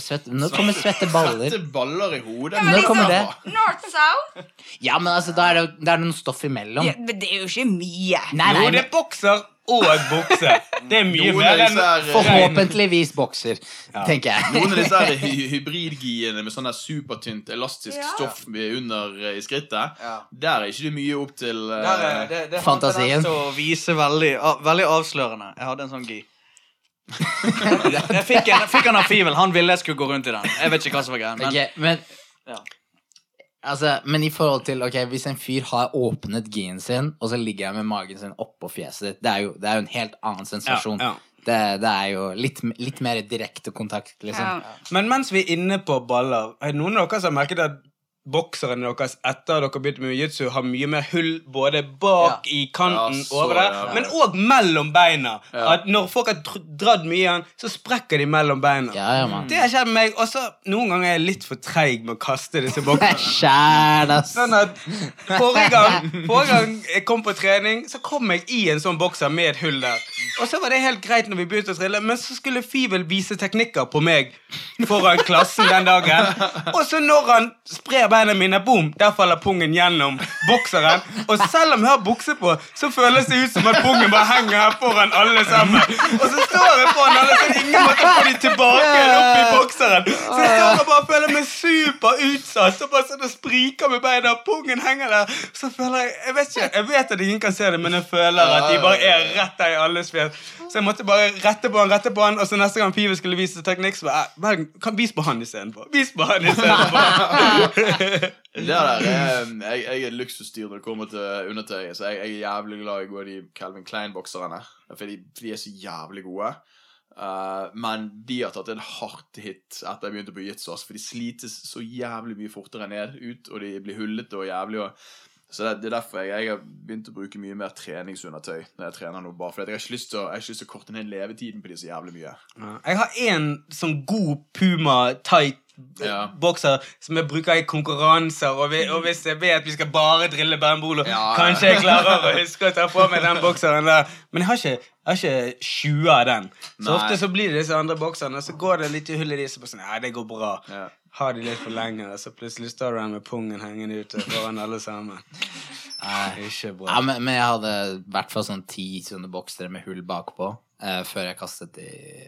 Svette, nå kommer svette baller. Svette baller i hodet. Ja, men Når kommer liksom, North-South? Ja, men altså, da er det, da er det noe stoff imellom. Ja, men det er jo ikke mye. Nei, Jo, det er bokser og bukse. Det er mye mer enn Forhåpentligvis bokser, tenker jeg. Noen av disse hy- hybridgiene med sånn supertynt elastisk Ja. stoff med under eh, i skrittet, Ja. der er ikke det mye opp til uh, Der er, det, det har Fantasien. Det til vise veldig, uh, veldig avslørende. Jeg hadde en sånn gi. Jeg fikk en, fikk en av Fivel. Han ville jeg skulle gå rundt i den. Jeg vet ikke hva som var greia. Men Ok, men, Ja. Altså, men i forhold til ok, Hvis en fyr har åpnet gien sin, og så ligger jeg med magen sin oppå fjeset ditt, det er jo, det er jo en helt annen sensasjon. Ja, ja. Det, det er jo litt, litt mer direkte kontakt, liksom. Ja. Men mens vi er inne på baller, er det noen av dere som har merket at bokserne deres etter dere begynte med jiu-jitsu, har mye mer hull både bak i kanten Ja, så over der, ja, men òg mellom beina. Ja. At når folk har dratt mye igjen, så sprekker de mellom beina. Ja, ja. Det har skjedd med meg. Og så noen ganger er jeg litt for treig med å kaste disse bokserne. Sånn at forrige gang, forrige gang jeg kom på trening, så kom jeg i en sånn bokser med et hull der. Og så var det helt greit når vi begynte å trille, men så skulle Fivel vise teknikker på meg foran klassen den dagen. Og så når han sprer beina mine, boom, der faller pungen gjennom bokseren. Og selv om jeg har bukse på, så føles det ut som at pungen bare henger her foran alle sammen. Og så står jeg foran alle, så få de tilbake igjen opp i bokseren. Så jeg står og bare føler meg super utsatt. Og bare sånn og spriker med beina, pungen henger der. Så føler jeg Jeg vet ikke, jeg vet at ingen kan se det, men jeg føler at de bare er rett der i alles fjes. Så jeg måtte bare rette på han, rette på han, og så neste gang Pive skulle vise teknikk, så bare, "Eh, kan Vis på han istedenfor. Vis på han istedenfor. Det der er, jeg, jeg er luksusdyr når det kommer til undertøy, så jeg, jeg er jævlig glad i å gå i de Calvin Klein-bokserne. For for de er så jævlig gode. Eh, men de har tatt en hardt hit etter jeg begynte på Jitsås, for de slites så jævlig mye fortere ned ut, og de blir hullete og jævlig. Og, så det, det er derfor jeg, jeg har begynt å bruke mye mer treningsundertøy når jeg trener nå. Bare fordi jeg har ikke lyst til å, lyst til å korte ned levetiden på de så jævlig mye. Ja. Jeg har en sånn god Puma tight Ja. bokser som jeg bruker i konkurranser. Og, vi, og hvis jeg vet vi skal bare drille bambolo, Ja. kanskje jeg klarer å huske å ta på meg den bokseren der. Men jeg har ikke, jeg har ikke 20 av den. Så Nei. ofte så blir det disse andre bokserne, og så går det litt i hull i dem, så sånn, ja, det går bra. Ja. Har de litt for lenge, og så plutselig står du der med pungen hengende ute foran alle sammen. Nei. Ikke Ja, men, men jeg hadde i hvert fall sånn ti sånne boksere med hull bakpå før jeg kastet de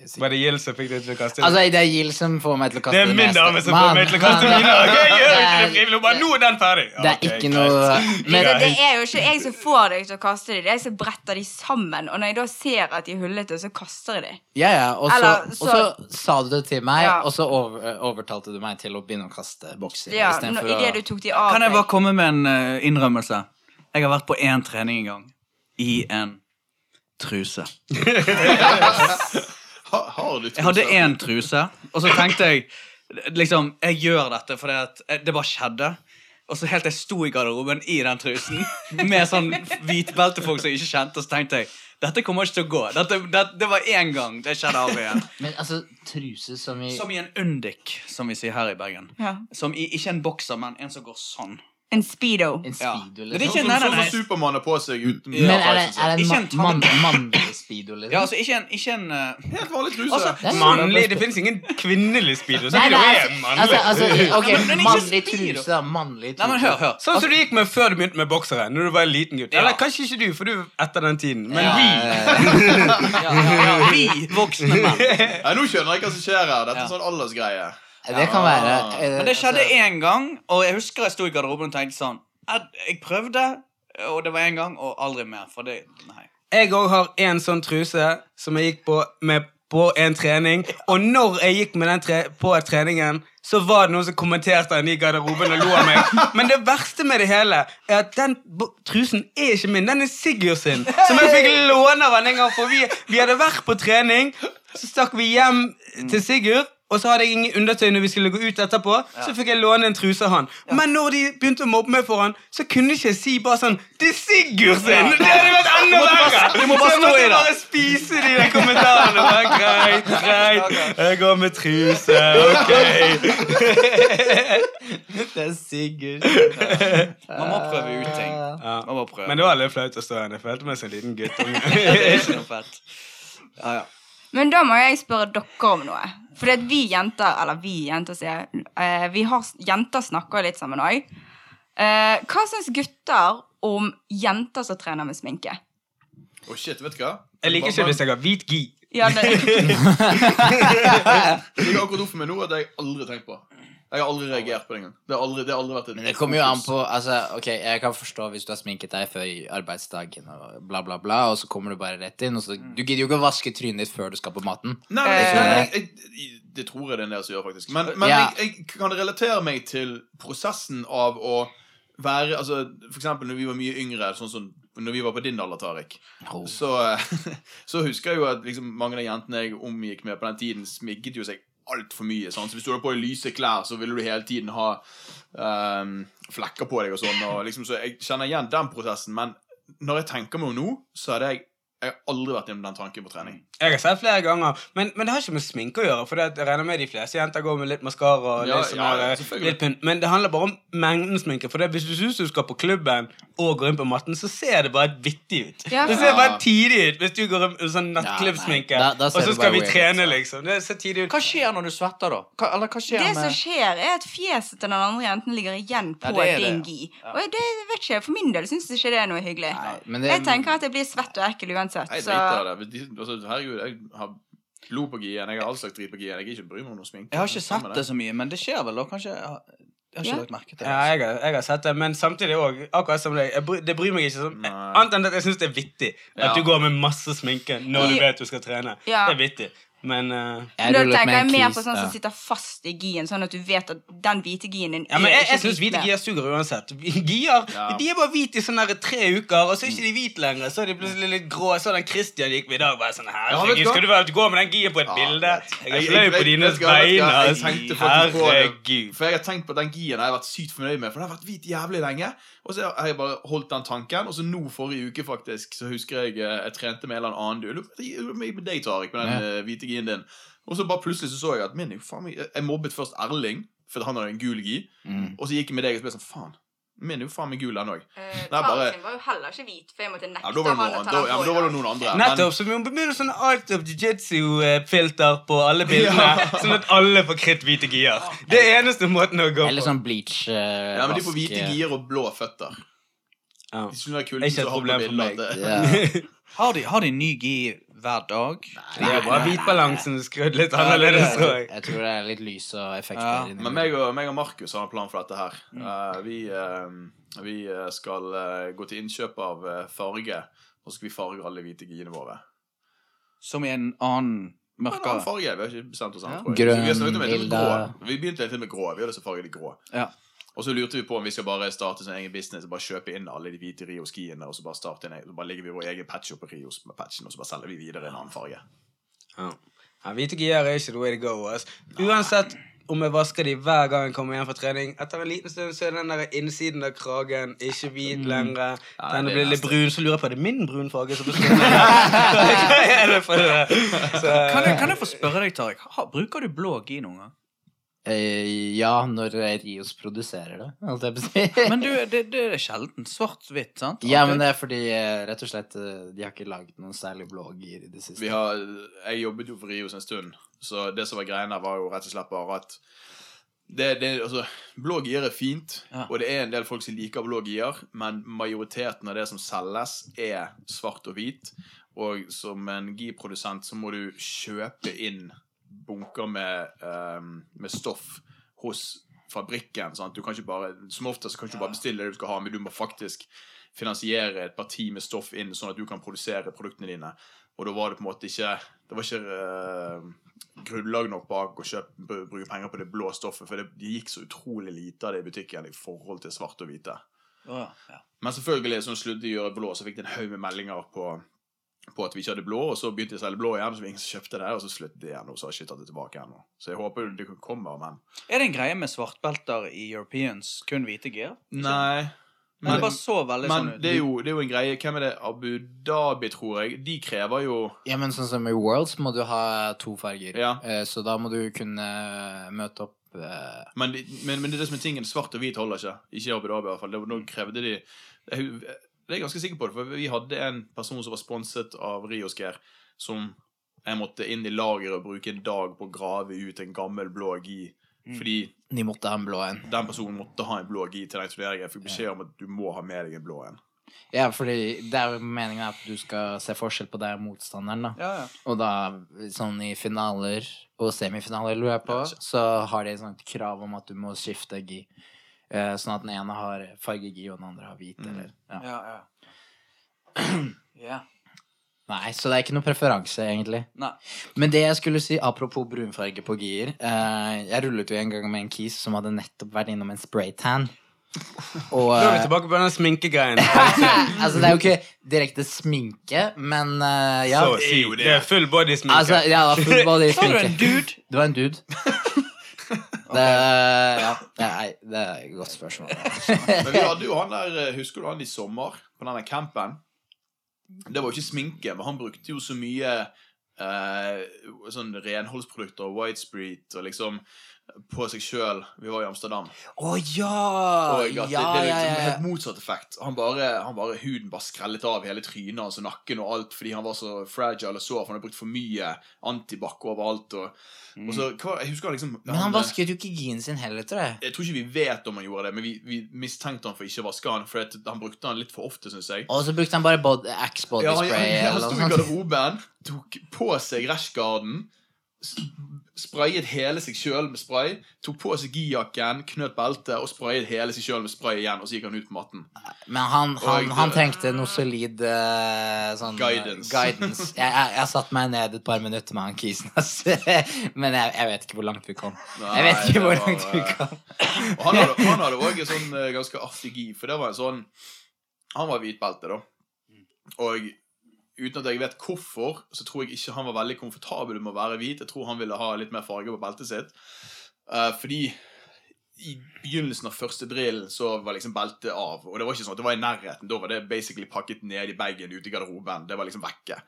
siden. Var det Gild som fikk deg til å kaste Altså, det er Gild som får meg til å kaste Det er min dame som får meg til å kaste mine. Okay, gjør det ikke det frivillig. Bare nå er den ferdig. Det er ikke noe Men det, det er jo ikke jeg som får deg til å kaste dem, det er jeg som bretter de sammen. Og når jeg da ser at de er hullete, så kaster jeg dem. Ja, ja. Og så, Eller, og så sa du det til meg, Ja. og så overtalte du meg til å begynne å kaste bokser. Ja, når- Idet du tok de av Kan jeg bare komme med en eh, innrømmelse? Jeg har vært på én trening en gang. I en truse. Ha, har du truse? Jeg hadde én truse, og så tenkte jeg liksom, Jeg gjør dette fordi at det bare skjedde. Og så helt til jeg sto i garderoben i den trusen med sånn hvitbeltefolk som jeg ikke kjente, og så tenkte jeg dette kommer ikke til å gå. Dette, det, det var én gang. Det skjedde aldri igjen. Men altså, truse som i Som i en undik, som vi sier her i Bergen. Ja. Som i, ikke en bokser, men en som går sånn. En speedo. En Ja. speedo, Det er liksom? ikke- Sånn nei, nei, sånn nei. som Supermann har på seg uten Men er det, er det en en man, tann- mannlig speedo, liksom? Ja, altså ikke en, ikke en uh. Helt vanlig truse. Altså, Det er- Mannlig? Det finnes ingen kvinnelig speedo. Så Nei, nei, altså, altså, altså Ok, Men- men mannlig truse, da. Mannlig truse. Nei, men hør, hør. Sånn som du gikk med før du begynte med boksere. Når du var en liten gutt. Ja. Eller kanskje ikke du, for du er etter den tiden. Men Ja. vi Ja, ja, ja, vi voksne menn. Nå skjønner jeg hva som skjer her. Dette er sånn aldersgreie. Det kan være eh, Men det skjedde altså, én gang, og jeg husker jeg sto i garderoben og tenkte sånn Jeg, prøvde, og det var én gang, og aldri mer. For det Nei. Jeg òg har en sånn truse som jeg gikk på med på en trening. Og når jeg gikk med den tre på treningen, så var det noen som kommenterte den i garderoben og lo av meg. Men det verste med det hele er at den trusen er ikke min. Den er Sigurd sin. Som jeg fikk låne av han en gang. For vi, vi hadde vært på trening, så stakk vi hjem til Sigurd. Og så hadde jeg ingen undertøy når vi skulle gå ut etterpå. Så fikk jeg låne en truse av han. Men når de begynte å mobbe meg for han, så kunne ikke si bare sånn Det er Sigurd sin! Det hadde vært enda verre! du må bare Så jeg stå i måtte det. bare spise de der kommentarene. Bare, greit, greit. Jeg går med truse. Ok. Det er Sigurd. Man må prøve ut ting. Ja. Man må prøve. Men det var litt flaut å stå her. Jeg følte meg som en liten guttunge. det er ikke noe fett. Ja, ja. Men da må jeg spørre dere om noe. For vi jenter, eller vi jenter sier jeg. vi har, Jenter snakker litt sammen òg. Eh, hva syns gutter om jenter som trener med sminke? Å, shit, vet du hva? Jeg liker ikke hvis jeg har hvit gi. Ja, det, er akkurat opp for meg nå at jeg aldri tenkt på. Jeg har aldri reagert på det engang. Det har aldri, det har aldri vært et Men det kommer jo an på altså, Ok, Jeg kan forstå hvis du har sminket deg før arbeidsdagen og bla, bla, bla, og så kommer du bare rett inn, og så Du gidder jo ikke å vaske trynet ditt før du skal på maten. Nei, men jeg, Eh. jeg, jeg, det tror jeg det er en del som gjør, faktisk. Men, men Ja. jeg, jeg kan relatere meg til prosessen av å være altså, For eksempel når vi var mye yngre, sånn som når vi var på din alder, Tariq, Oh. så, så husker jeg jo at liksom, mange av jentene jeg omgikk med på den tiden, sminket jo seg altfor mye. Sant? Så hvis du hadde på deg lyse klær, så ville du hele tiden ha um, flekker på deg og sånn. Liksom, så jeg kjenner igjen den prosessen. Men når jeg tenker meg om nå, så hadde jeg jeg har aldri vært gjennom den tanken på trening. Jeg har sett flere ganger, men, men det har ikke med sminke å gjøre. For det, jeg regner med de fleste jenter går med litt maskara og Ja, litt sånn ja, selvfølgelig. litt pynt. Men det handler bare om mengden sminke. For det, hvis du syns du skal på klubben og går inn på matten, så ser det bare vittig ut. Ja. Det ser bare tidig ut hvis du går med sånn nattklubbsminke, nei. Og så skal vi weird ut, trene, ja. liksom. Det ser tidig ut. Hva skjer når du svetter, da? Hva, eller hva skjer det som skjer, er at fjeset til den andre jenten ligger igjen på Ja, det din det. gi. Og det vet ikke, jeg, For min del syns ikke det er noe hyggelig. Nei, men det- Jeg tenker at jeg blir svett og ekkel uansett. Jeg Så herregud, jeg har blod på G-en. Jeg har all slags drit på G-en. Jeg ikke bryr meg om noe sminke. Jeg har ikke sett det så mye, men det skjer vel da, kanskje? Jeg har, ikke Ja. lagt merke til det. Ja, jeg har, jeg har sett det, men samtidig òg, akkurat som deg, det bryr meg ikke sånn. Annet enn at jeg syns det er vittig at Ja. du går med masse sminke når du vet du skal trene. Ja. Det er vittig. Men uh, Jeg rullet tenker jeg med mer på sånn som sitter fast i gien, sånn at du vet at den hvite gien din ja, men jeg, jeg syns hvite gier suger uansett. Gier Ja. de er bare hvite i sånn tre uker, og så er ikke de hvite lenger. Så er de plutselig litt grå. Så den Christian gikk med i dag, bare sånn Herregud, skal du være gå med den gien på et Ja, bilde? Jeg Jeg- er flau på dine vegne. jeg. Herregud. For jeg har tenkt på den gien har vært sykt fornøyd med, for den har vært hvit jævlig lenge. Og så har jeg bare holdt den tanken, og så nå forrige uke faktisk, så husker jeg eh, jeg trente med en eller annen du. Jeg med deg, Tariq, med den Ja. eh, hvite gien din. Og så bare plutselig så så jeg at min faen Jeg mobbet først Erling, for han hadde en gul gi. Mm. Og så gikk jeg med deg og så ble jeg sånn Faen, min er jo faen meg gul, den òg. Eh, bare- sin var jo heller ikke hvit, for jeg måtte nekte Ja, da var det han noen, å ta da, ja, men da var det noen andre. Nettopp, så vi må begynne sånn Art of Jiu-Jitsu-filter på alle bildene, sånn at alle får kritthvite gir. Det er eneste måten å gå på. Eller sånn bleach uh, Ja, men de får hvite gir og blå føtter. Ja. De skulle være kulden Ikke et har på bildet ja. Har de, har de ny gi hver dag? Det er bare hvitbalansen skrudd litt annerledes, tror jeg. Jeg tror det er litt lys og effekter Ja, Men meg og, meg og Markus har en plan for dette her. Eh, vi, uh, vi eh, skal uh, gå til innkjøp av farge, og så skal vi farge alle hvite giene våre. Som i en annen En annen farge, vi har ikke bestemt oss ennå. Ja. Vi, Grønn, med grå. vi begynte litt med grå. Vi har lyst til å farge de grå. Ja. Og så lurte vi på om vi skal bare starte sin egen business og bare kjøpe inn alle de hvite Rio-skiene, og så bare starte en, så bare legger vi i vår egen patch på Rios med patchen, og så bare selger vi videre en annen farge. Ja. Ja, hvite gier er ikke the way to go. ass. Uansett om jeg vasker de hver gang jeg kommer hjem fra trening, etter en liten stund så er den der innsiden av kragen ikke hvit lenger. Ja, Den blir litt nesten- brun, så lurer jeg på er det min brunfarge som består. Hva er det for det? Så, kan jeg, kan jeg få spørre deg, Tariq? Bruker du blå gi noen gang? Eh, ja, når Rios produserer det, holdt jeg på å si. Men du, det, det er sjelden. Svart-hvitt, sant? Ja, men det er fordi eh, rett og slett eh, de har ikke laget noen særlig blogger i det siste. Vi har, jeg jobbet jo for Rios en stund, så det som var greia der, var jo rett og slett bare at det, det, altså, Blå gier er fint, Ja. og det er en del folk som liker blå gier, men majoriteten av det som selges, er svart og hvit. Og som en gi-produsent så må du kjøpe inn bunker med, um, med stoff hos fabrikken. Sant? Du kan ikke bare, som ofte så kan du ikke bare bestille det du skal ha, men du må faktisk finansiere et parti med stoff inn, sånn at du kan produsere produktene dine. Og da var det på en måte ikke Det var ikke uh, grunnlag nok bak å kjøpe, bruke penger på det blå stoffet, for det, det gikk så utrolig lite av det i butikken i forhold til svart og hvite. Oh, ja. Men selvfølgelig, som å gjøre blå, så fikk de en haug med meldinger på, på at vi ikke hadde blå, og så begynte de å selge blå igjen, så ingen som kjøpte det, og så sluttet de igjen, og så har jeg ikke tatt det tilbake ennå. Så jeg håper det kommer, men Er det en greie med svartbelter i Europeans? Kun hvite gir? Nei. Men det bare så veldig men sånn ut. det er, jo, det er jo en greie Hvem er det? Abu Dhabi, tror jeg. De krever jo Ja, men sånn som i Worlds må du ha to farger. Ja. Eh, så da må du kunne møte opp eh, Men, men, men det er det som er tingen. Svart og hvit holder ikke. Ikke i Abu Dhabi, i hvert fall. Nå krevde de Det det er jeg ganske sikker på det, for vi hadde en person som var sponset av Riosker, som jeg måtte inn i lageret og bruke en dag på å grave ut en gammel blå gi. Fordi De måtte ha en blå en. den personen måtte ha en blå gi til den turneringen. Jeg fikk beskjed om at du må ha med deg en blå en. Ja, fordi det er jo meningen at du skal se forskjell på deg og motstanderen, da. Ja, ja. Og da, sånn i finaler og semifinaler, lurer jeg på, så har de et sånt krav om at du må skifte gi. Eh, sånn at den ene har farge-gi, og den andre har hvit, Mm. eller ja. ja, ja. ja. Nei, så det er ikke noe preferanse, egentlig. Nei. Men det jeg skulle si, apropos brunfarge på gier eh, Jeg rullet jo en gang med en kis som hadde nettopp vært innom en spraytan. Og Nå er vi eh, tilbake på den sminkegreien. Altså, det er jo ikke direkte sminke, men uh, ja. Så sier jo Det er full body-sminke. Altså, ja, full body Så var du en dude. Det var en dude. Det, ja, det, er, det er et godt spørsmål. Men vi hadde jo han der eh, Husker du han i sommer? På denne campen? Det var jo ikke sminke, men han brukte jo så mye eh, sånn renholdsprodukter og White Street og liksom på seg sjøl. Vi var i Amsterdam. Å ja! Og Ja, det, det er liksom helt motsatt effekt. Han bare, han bare, Huden bare skrellet av hele trynet hans og nakken og alt fordi han var så fragile og sår. For han hadde brukt for mye antibac overalt. Og, og så, hva, jeg husker han liksom Men han vasket jo ikke gien sin heller, tror jeg. Jeg tror ikke vi vet om han gjorde det, men vi, vi mistenkte han for ikke å vaske han. For han brukte han litt for ofte, syns jeg. Og så brukte han bare bod Axe body Ja, han, spray han, han sto i garderoben, tok på seg rashgarden, sprayet hele seg sjøl med spray, tok på seg gijakken, knøt beltet og sprayet hele seg sjøl med spray igjen, og så gikk han ut på matten. Men han, han, han trengte noe solid eh, sånn Guidance. guidance. Jeg, jeg, jeg satte meg ned et par minutter med han kisen, ass. Men jeg, jeg vet ikke hvor langt vi kom. Jeg vet ikke hvor var, langt vi eh, kom. Og han hadde, han hadde også en sånn eh, ganske artig gi, for det var en sånn Han var hvitbelte, da. Og uten at jeg vet hvorfor, så tror jeg ikke han var veldig komfortabel med å være hvit. Jeg tror han ville ha litt mer farge på beltet sitt. Uh, fordi i begynnelsen av første drill så var liksom beltet av. Og det var ikke sånn at det var i nærheten. Da var det basically pakket ned i bagen ute i garderoben. Det var liksom vekke.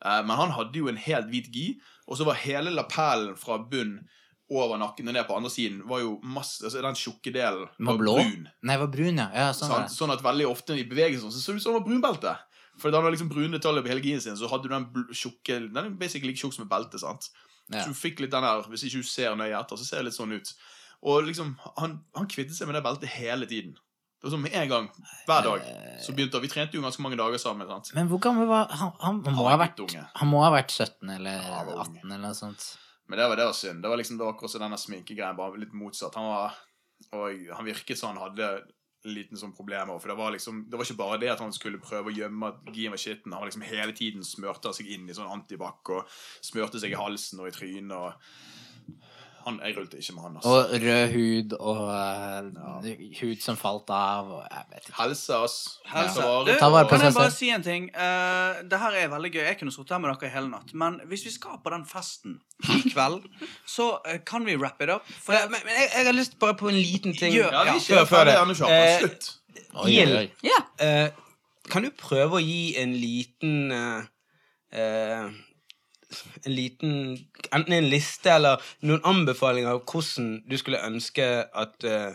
Uh, men han hadde jo en helt hvit gi, og så var hele lapellen fra bunn over nakken og ned på andre siden var jo masse, altså den tjukke delen var var blå? brun. Nei, var brun, ja. ja sånn sånn, Sånn at veldig ofte i bevegelsen så så det ut som det var brunbelte. For han hadde liksom brune detaljer på hele gien sin, så hadde du den tjukke Den er basically like tjukk som et belte. sant? Ja. Så du fikk litt den der Hvis ikke du ser nøye etter, så ser det litt sånn ut. Og liksom, han, han kvittet seg med det beltet hele tiden. Det var sånn med en gang, hver dag. Så begynte Vi trente jo ganske mange dager sammen. sant? Men hvor gammel var han? Han, han, må, var ha vært, han må ha vært 17 eller Ja, han var ung. 18 eller noe sånt. Men det var, det var synd. Det var liksom det var akkurat som denne sminkegreien, bare litt motsatt. Han var, og han virket som han hadde liten sånn problemer. For det var liksom, det var ikke bare det at han skulle prøve å gjemme at gien var skitten. Han liksom hele tiden smørte seg inn i sånn antibac og smørte seg i halsen og i trynet. og han, Jeg rullte ikke med han. altså. Og rød hud og eh, hud som falt av og jeg vet ikke. Helse, ass. Helse. ja. Du, Ta vare på kan jeg bare si en ting? Uh, det her er veldig gøy. Jeg kunne sittet her med dere hele natt. Men hvis vi skal på den festen i kveld, så uh, kan vi wrap it up. For Men, men jeg, jeg har lyst bare på en liten ting. Gjør- Ja, vi Ja, før- det. Slutt. Oi, Gild. oi, oi. Ja. Eh, kan du prøve å gi en liten En liten Enten en liste eller noen anbefalinger av hvordan du skulle ønske at uh,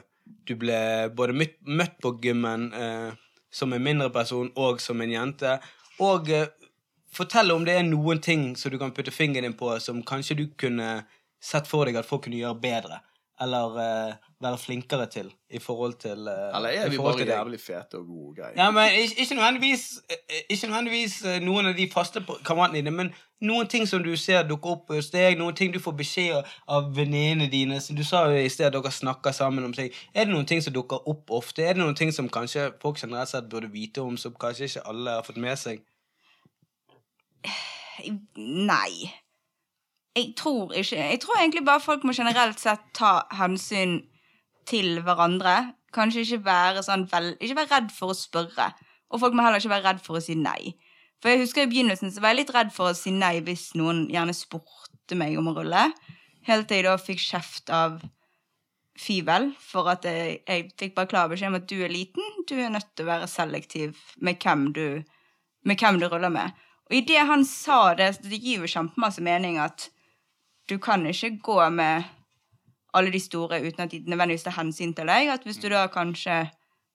du ble både møtt, møtt på gymmen uh, som en mindre person og som en jente. Og uh, fortell om det er noen ting som du kan putte fingeren din på som kanskje du kunne sett for deg at folk kunne gjøre bedre. Eller uh, være flinkere til i forhold til uh, Eller er vi bare jævlig fete og gode greier? Ja, men ikke, ikke nødvendigvis, eh, ikke nødvendigvis noen av de faste kameratene dine, men noen ting som du ser dukker opp hos deg, noen ting du får beskjed av- av venninnene dine. som Du sa jo i sted at dere snakker sammen om ting. Er det noen ting som dukker opp ofte? Er det noen ting som kanskje folk generelt sett burde vite om, som kanskje ikke alle har fått med seg? Nei. Jeg tror ikke Jeg tror egentlig bare folk må generelt sett ta hensyn til hverandre. Kanskje ikke være sånn vel, Ikke være redd for å spørre. Og folk må heller ikke være redd for å si nei. For jeg husker i begynnelsen så var jeg litt redd for å si nei hvis noen gjerne spurte meg om å rulle. Helt til jeg da fikk kjeft av Fivel for at jeg, jeg fikk bare klar beskjed om at du er liten. Du er nødt til å være selektiv med hvem du, med hvem du ruller med. Og idet han sa det, det gir jo kjempemasse mening at du kan ikke gå med alle de store uten at de nødvendigvis tar hensyn til deg. At hvis du da kanskje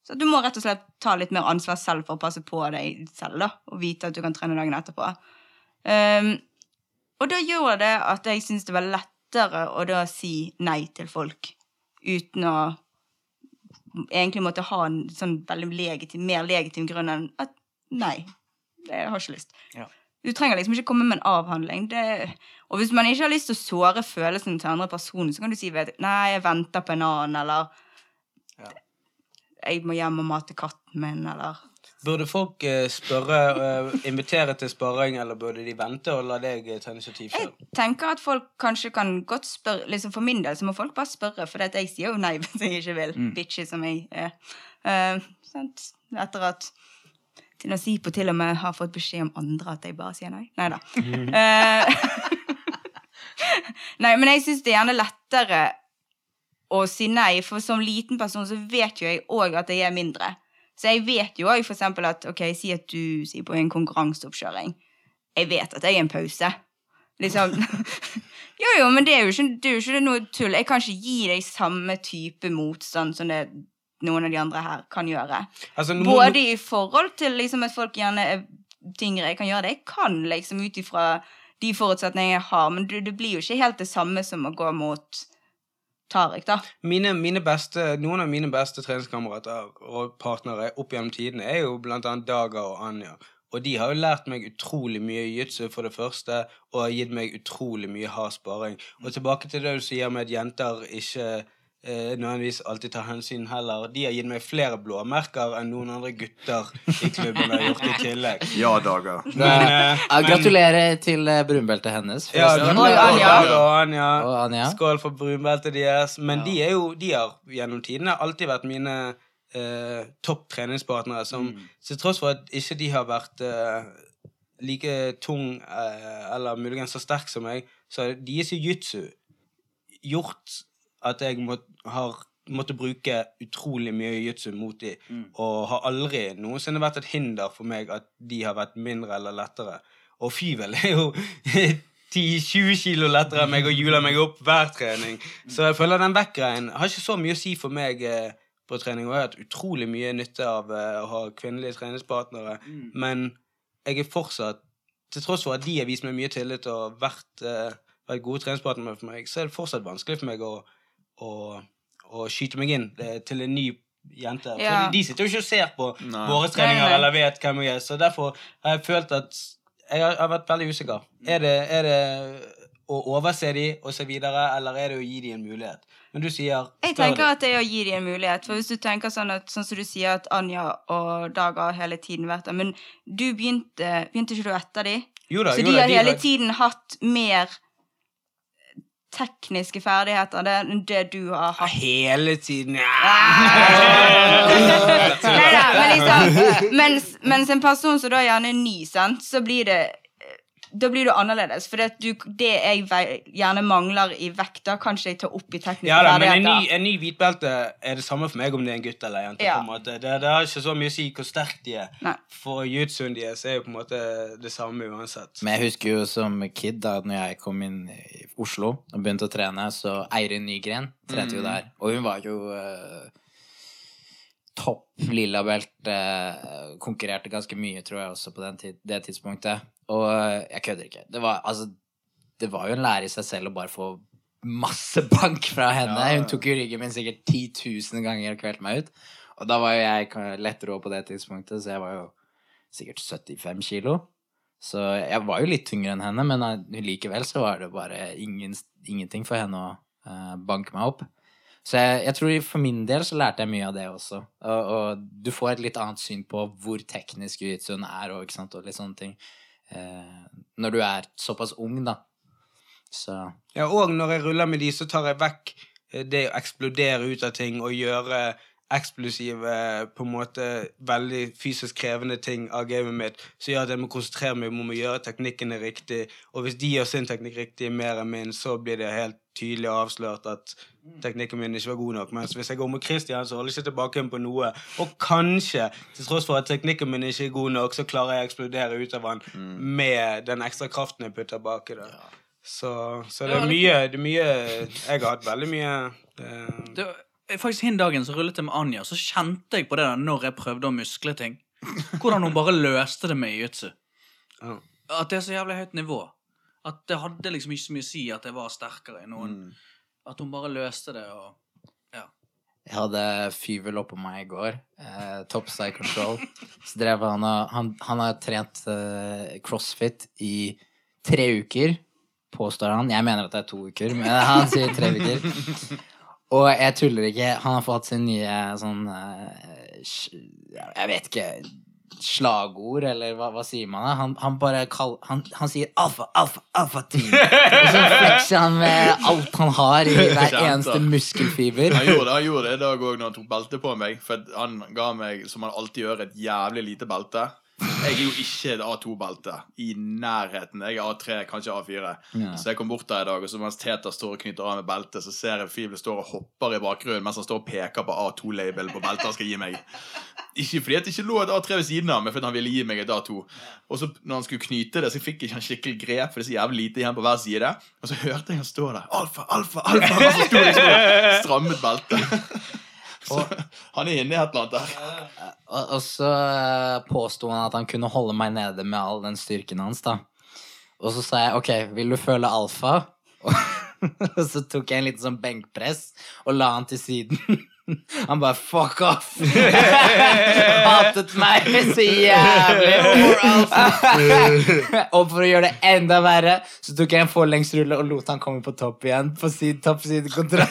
Så du må rett og slett ta litt mer ansvar selv for å passe på deg selv, da, og vite at du kan trene dagen etterpå. Um, og da gjorde det at jeg syntes det var lettere å da si nei til folk uten å egentlig måtte ha en sånn veldig legitim, mer legitim grunn enn at nei, jeg har ikke lyst. Ja. Du trenger liksom ikke komme med en avhandling. Det, og hvis man ikke har lyst til å såre følelsen til andre personer, så kan du si vet, nei, jeg venter på en annen, eller Ja. jeg må hjem og mate katten min, eller Burde folk eh, spørre, eh, invitere til sparring, eller burde de vente og la deg eh, ta initiativ Jeg tenker at folk kanskje kan godt spørre liksom For min del så må folk bare spørre, for jeg sier jo nei hvis jeg ikke vil. Bitchy som jeg er. Uh, sant? Etter at Tina Sipo til og med har fått beskjed om andre at jeg bare sier nei. Nei da. nei, men jeg syns det er gjerne lettere å si nei, for som liten person så vet jo jeg òg at jeg er mindre. Så jeg vet jo òg eksempel at ok, si at du sier på en konkurranseoppkjøring Jeg vet at jeg er en pause. Liksom Jo, jo, men det er jo ikke, det er jo ikke noe tull. Jeg kan ikke gi deg samme type motstand som det noen av de andre her kan gjøre. Altså, nå- Både i forhold til liksom at folk gjerne er tyngre. Jeg kan gjøre det jeg kan, liksom ut ifra de forutsetningene jeg har, men det, det blir jo ikke helt det samme som å gå mot Tariq, da. Mine, mine beste, noen av mine beste treningskamerater og partnere opp gjennom tidene er jo blant annet Daga og Anja. Og de har jo lært meg utrolig mye jiu-jitsu, for det første, og har gitt meg utrolig mye hard sparing. Og tilbake til det du sier med at jenter ikke eh, nødvendigvis alltid tar hensyn heller. De har gitt meg flere blåmerker enn noen andre gutter i klubben har gjort i tillegg. Ja, dager. Men, eh, Ja, gratulerer til eh, brunbeltet hennes. Ja, forresten. Oi, Anja. Og Anja. Og Anja. Skål for brunbeltet deres. Men de er jo De har gjennom tidene alltid vært mine eh, topp treningspartnere. Som til tross for at ikke de har vært eh, like tung eh, eller muligens så sterk som meg, så har deres jiu-jitsu gjort at jeg må, har måttet bruke utrolig mye jiu-jitsu mot dem. Og har aldri noensinne vært et hinder for meg at de har vært mindre eller lettere. Og Fyvel er jo 10-20 kilo lettere enn meg og hjuler meg opp hver trening. Så jeg føler den vekkgreien har ikke så mye å si for meg eh, på trening. Og jeg har hatt utrolig mye nytte av eh, å ha kvinnelige treningspartnere. Men jeg er fortsatt, til tross for at de har vist meg mye tillit og vært, eh, vært gode treningspartnere for meg, så er det fortsatt vanskelig for meg å, å, å skyte meg inn eh, til en ny jente. Ja. de, de sitter jo ikke og ser på Nei. våre treninger eller vet hvem jeg er. Så derfor har jeg følt at jeg har, jeg har vært veldig usikker. Er det, er det å overse de og se videre, eller er det å gi de en mulighet? Men du sier Jeg tenker at det er å gi dem en mulighet. For hvis du tenker sånn at, sånn som du sier at Anja og Dag har hele tiden vært der, men du begynte, begynte ikke du etter de? Jo da, Så jo de da, har hele har- tiden hatt mer tekniske ferdigheter det- er det du har hatt. Hele tiden ja. Neida, men liksom, mens, mens en person som da gjerne er ny, sant, så blir det da blir du annerledes. For det, du, det jeg gjerne mangler i vekt, da kan ikke jeg ta opp i tekniske Ja da, men en ny, en ny hvitbelte er det samme for meg om det er en gutt eller en jente. Ja. på en måte. Det, det har ikke så mye å si hvor sterk de er. Nei. For de er, deres er jo på en måte det samme uansett. Men jeg husker jo som kid, da når jeg kom inn i Oslo og begynte å trene, så Eirin Nygren trente jo der. Og hun var jo eh, topp lilla belte. eh, konkurrerte ganske mye, tror jeg, også på den tid, det tidspunktet. Og eh, jeg kødder ikke. Det var, altså, det var jo en lære i seg selv å bare få masse bank fra henne. Ja, ja. Hun tok jo ryggen min sikkert 10 000 ganger og kvelte meg ut. Og da var jo jeg lett rå på det tidspunktet, så jeg var jo sikkert 75 kilo. Så jeg var jo litt tyngre enn henne, men eh, likevel så var det bare ingen, ingenting for henne å uh, banke meg opp. Så jeg, jeg tror for min del så lærte jeg mye av det også. Og, og du får et litt annet syn på hvor teknisk jiu-jitsuen er, og, og litt sånne ting. Eh, når du er såpass ung, da. Så Ja, og når jeg ruller med de, så tar jeg vekk eh, det å eksplodere ut av ting og gjøre eksplosive, på en måte veldig fysisk krevende ting av gamet mitt, så gjør at jeg må konsentrere meg om å gjøre teknikkene riktig. Og hvis de gjør sin teknikk riktig mer enn min, så blir det helt tydelig avslørt at teknikken min ikke var god nok. Mens hvis jeg går med Christian, så holder jeg ikke tilbake på noe. Og kanskje, til tross for at teknikken min ikke er god nok, så klarer jeg å eksplodere ut av han med den ekstra kraften jeg putter baki det. Så, så det er mye, det er mye Jeg har hatt veldig mye eh, Det faktisk Hin dagen så rullet jeg med Anja, så kjente jeg på det der når jeg prøvde å muskle ting. Hvordan hun bare løste det med jiu-jitsu. ja. At det er så jævlig høyt nivå. At det hadde liksom ikke så mye å si at jeg var sterkere enn noen. At hun bare løste det og Ja. Jeg hadde Fyvel oppå meg i går. Eh, Topside Control. Så drev han og Han, han har trent eh, crossfit i tre uker, påstår han. Jeg mener at det er to uker, men han sier tre uker. Og jeg tuller ikke. Han har fått sin nye sånn eh, Jeg vet ikke Slagord, eller hva, hva sier man? da? Han, han bare kall, han, han sier alfa, alfa, alfa-team. Og så flekser han med alt han har i hver eneste muskelfiber. Han gjorde det han gjorde det i dag òg når han tok belte på meg. For han ga meg, som han alltid gjør, et jævlig lite belte. Jeg er jo ikke et A2-belte i nærheten. Jeg er A3, kanskje A4. Ja. Så jeg kom bort der i dag, og så mens Teta står og knytter av med beltet, så ser jeg Fible står og hopper i bakgrunnen mens han står og peker på A2-labelen på beltet han skal gi meg. Ikke fordi det ikke lå et A3 ved siden av meg, fordi han ville gi meg et A2. Og så når han skulle knyte det, så fikk jeg ikke han skikkelig grep, for det er så jævlig lite igjen på hver side. Og så hørte jeg han stå der. Alfa, alfa, alfa! Og så sto liksom og strammet beltet. Så han er inne i et eller annet der. Og, og så eh, påsto han at han kunne holde meg nede med all den styrken hans, da. Og så sa jeg ok, vil du føle alfa? Og så tok jeg en liten sånn benkpress og la han til siden. Han bare fuck off. Hatet meg så jævlig. og for å gjøre det enda verre, så tok jeg en forlengsrulle og lot han komme på topp igjen. På sin toppsidekontroll.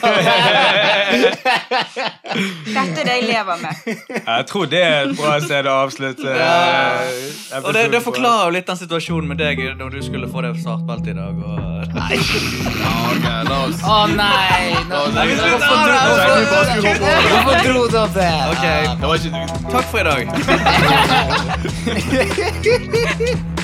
Dette er det jeg lever med. Jeg tror det er et bra sted å avslutte. Ja. Og det, det forklarer jo litt den situasjonen med deg når du skulle få det svartbelte i dag. Og... Nei. Å oh, nei! Nå, hvorfor Nei, hvorfor dro du opp det? Ok. Det var ikke Takk for i dag.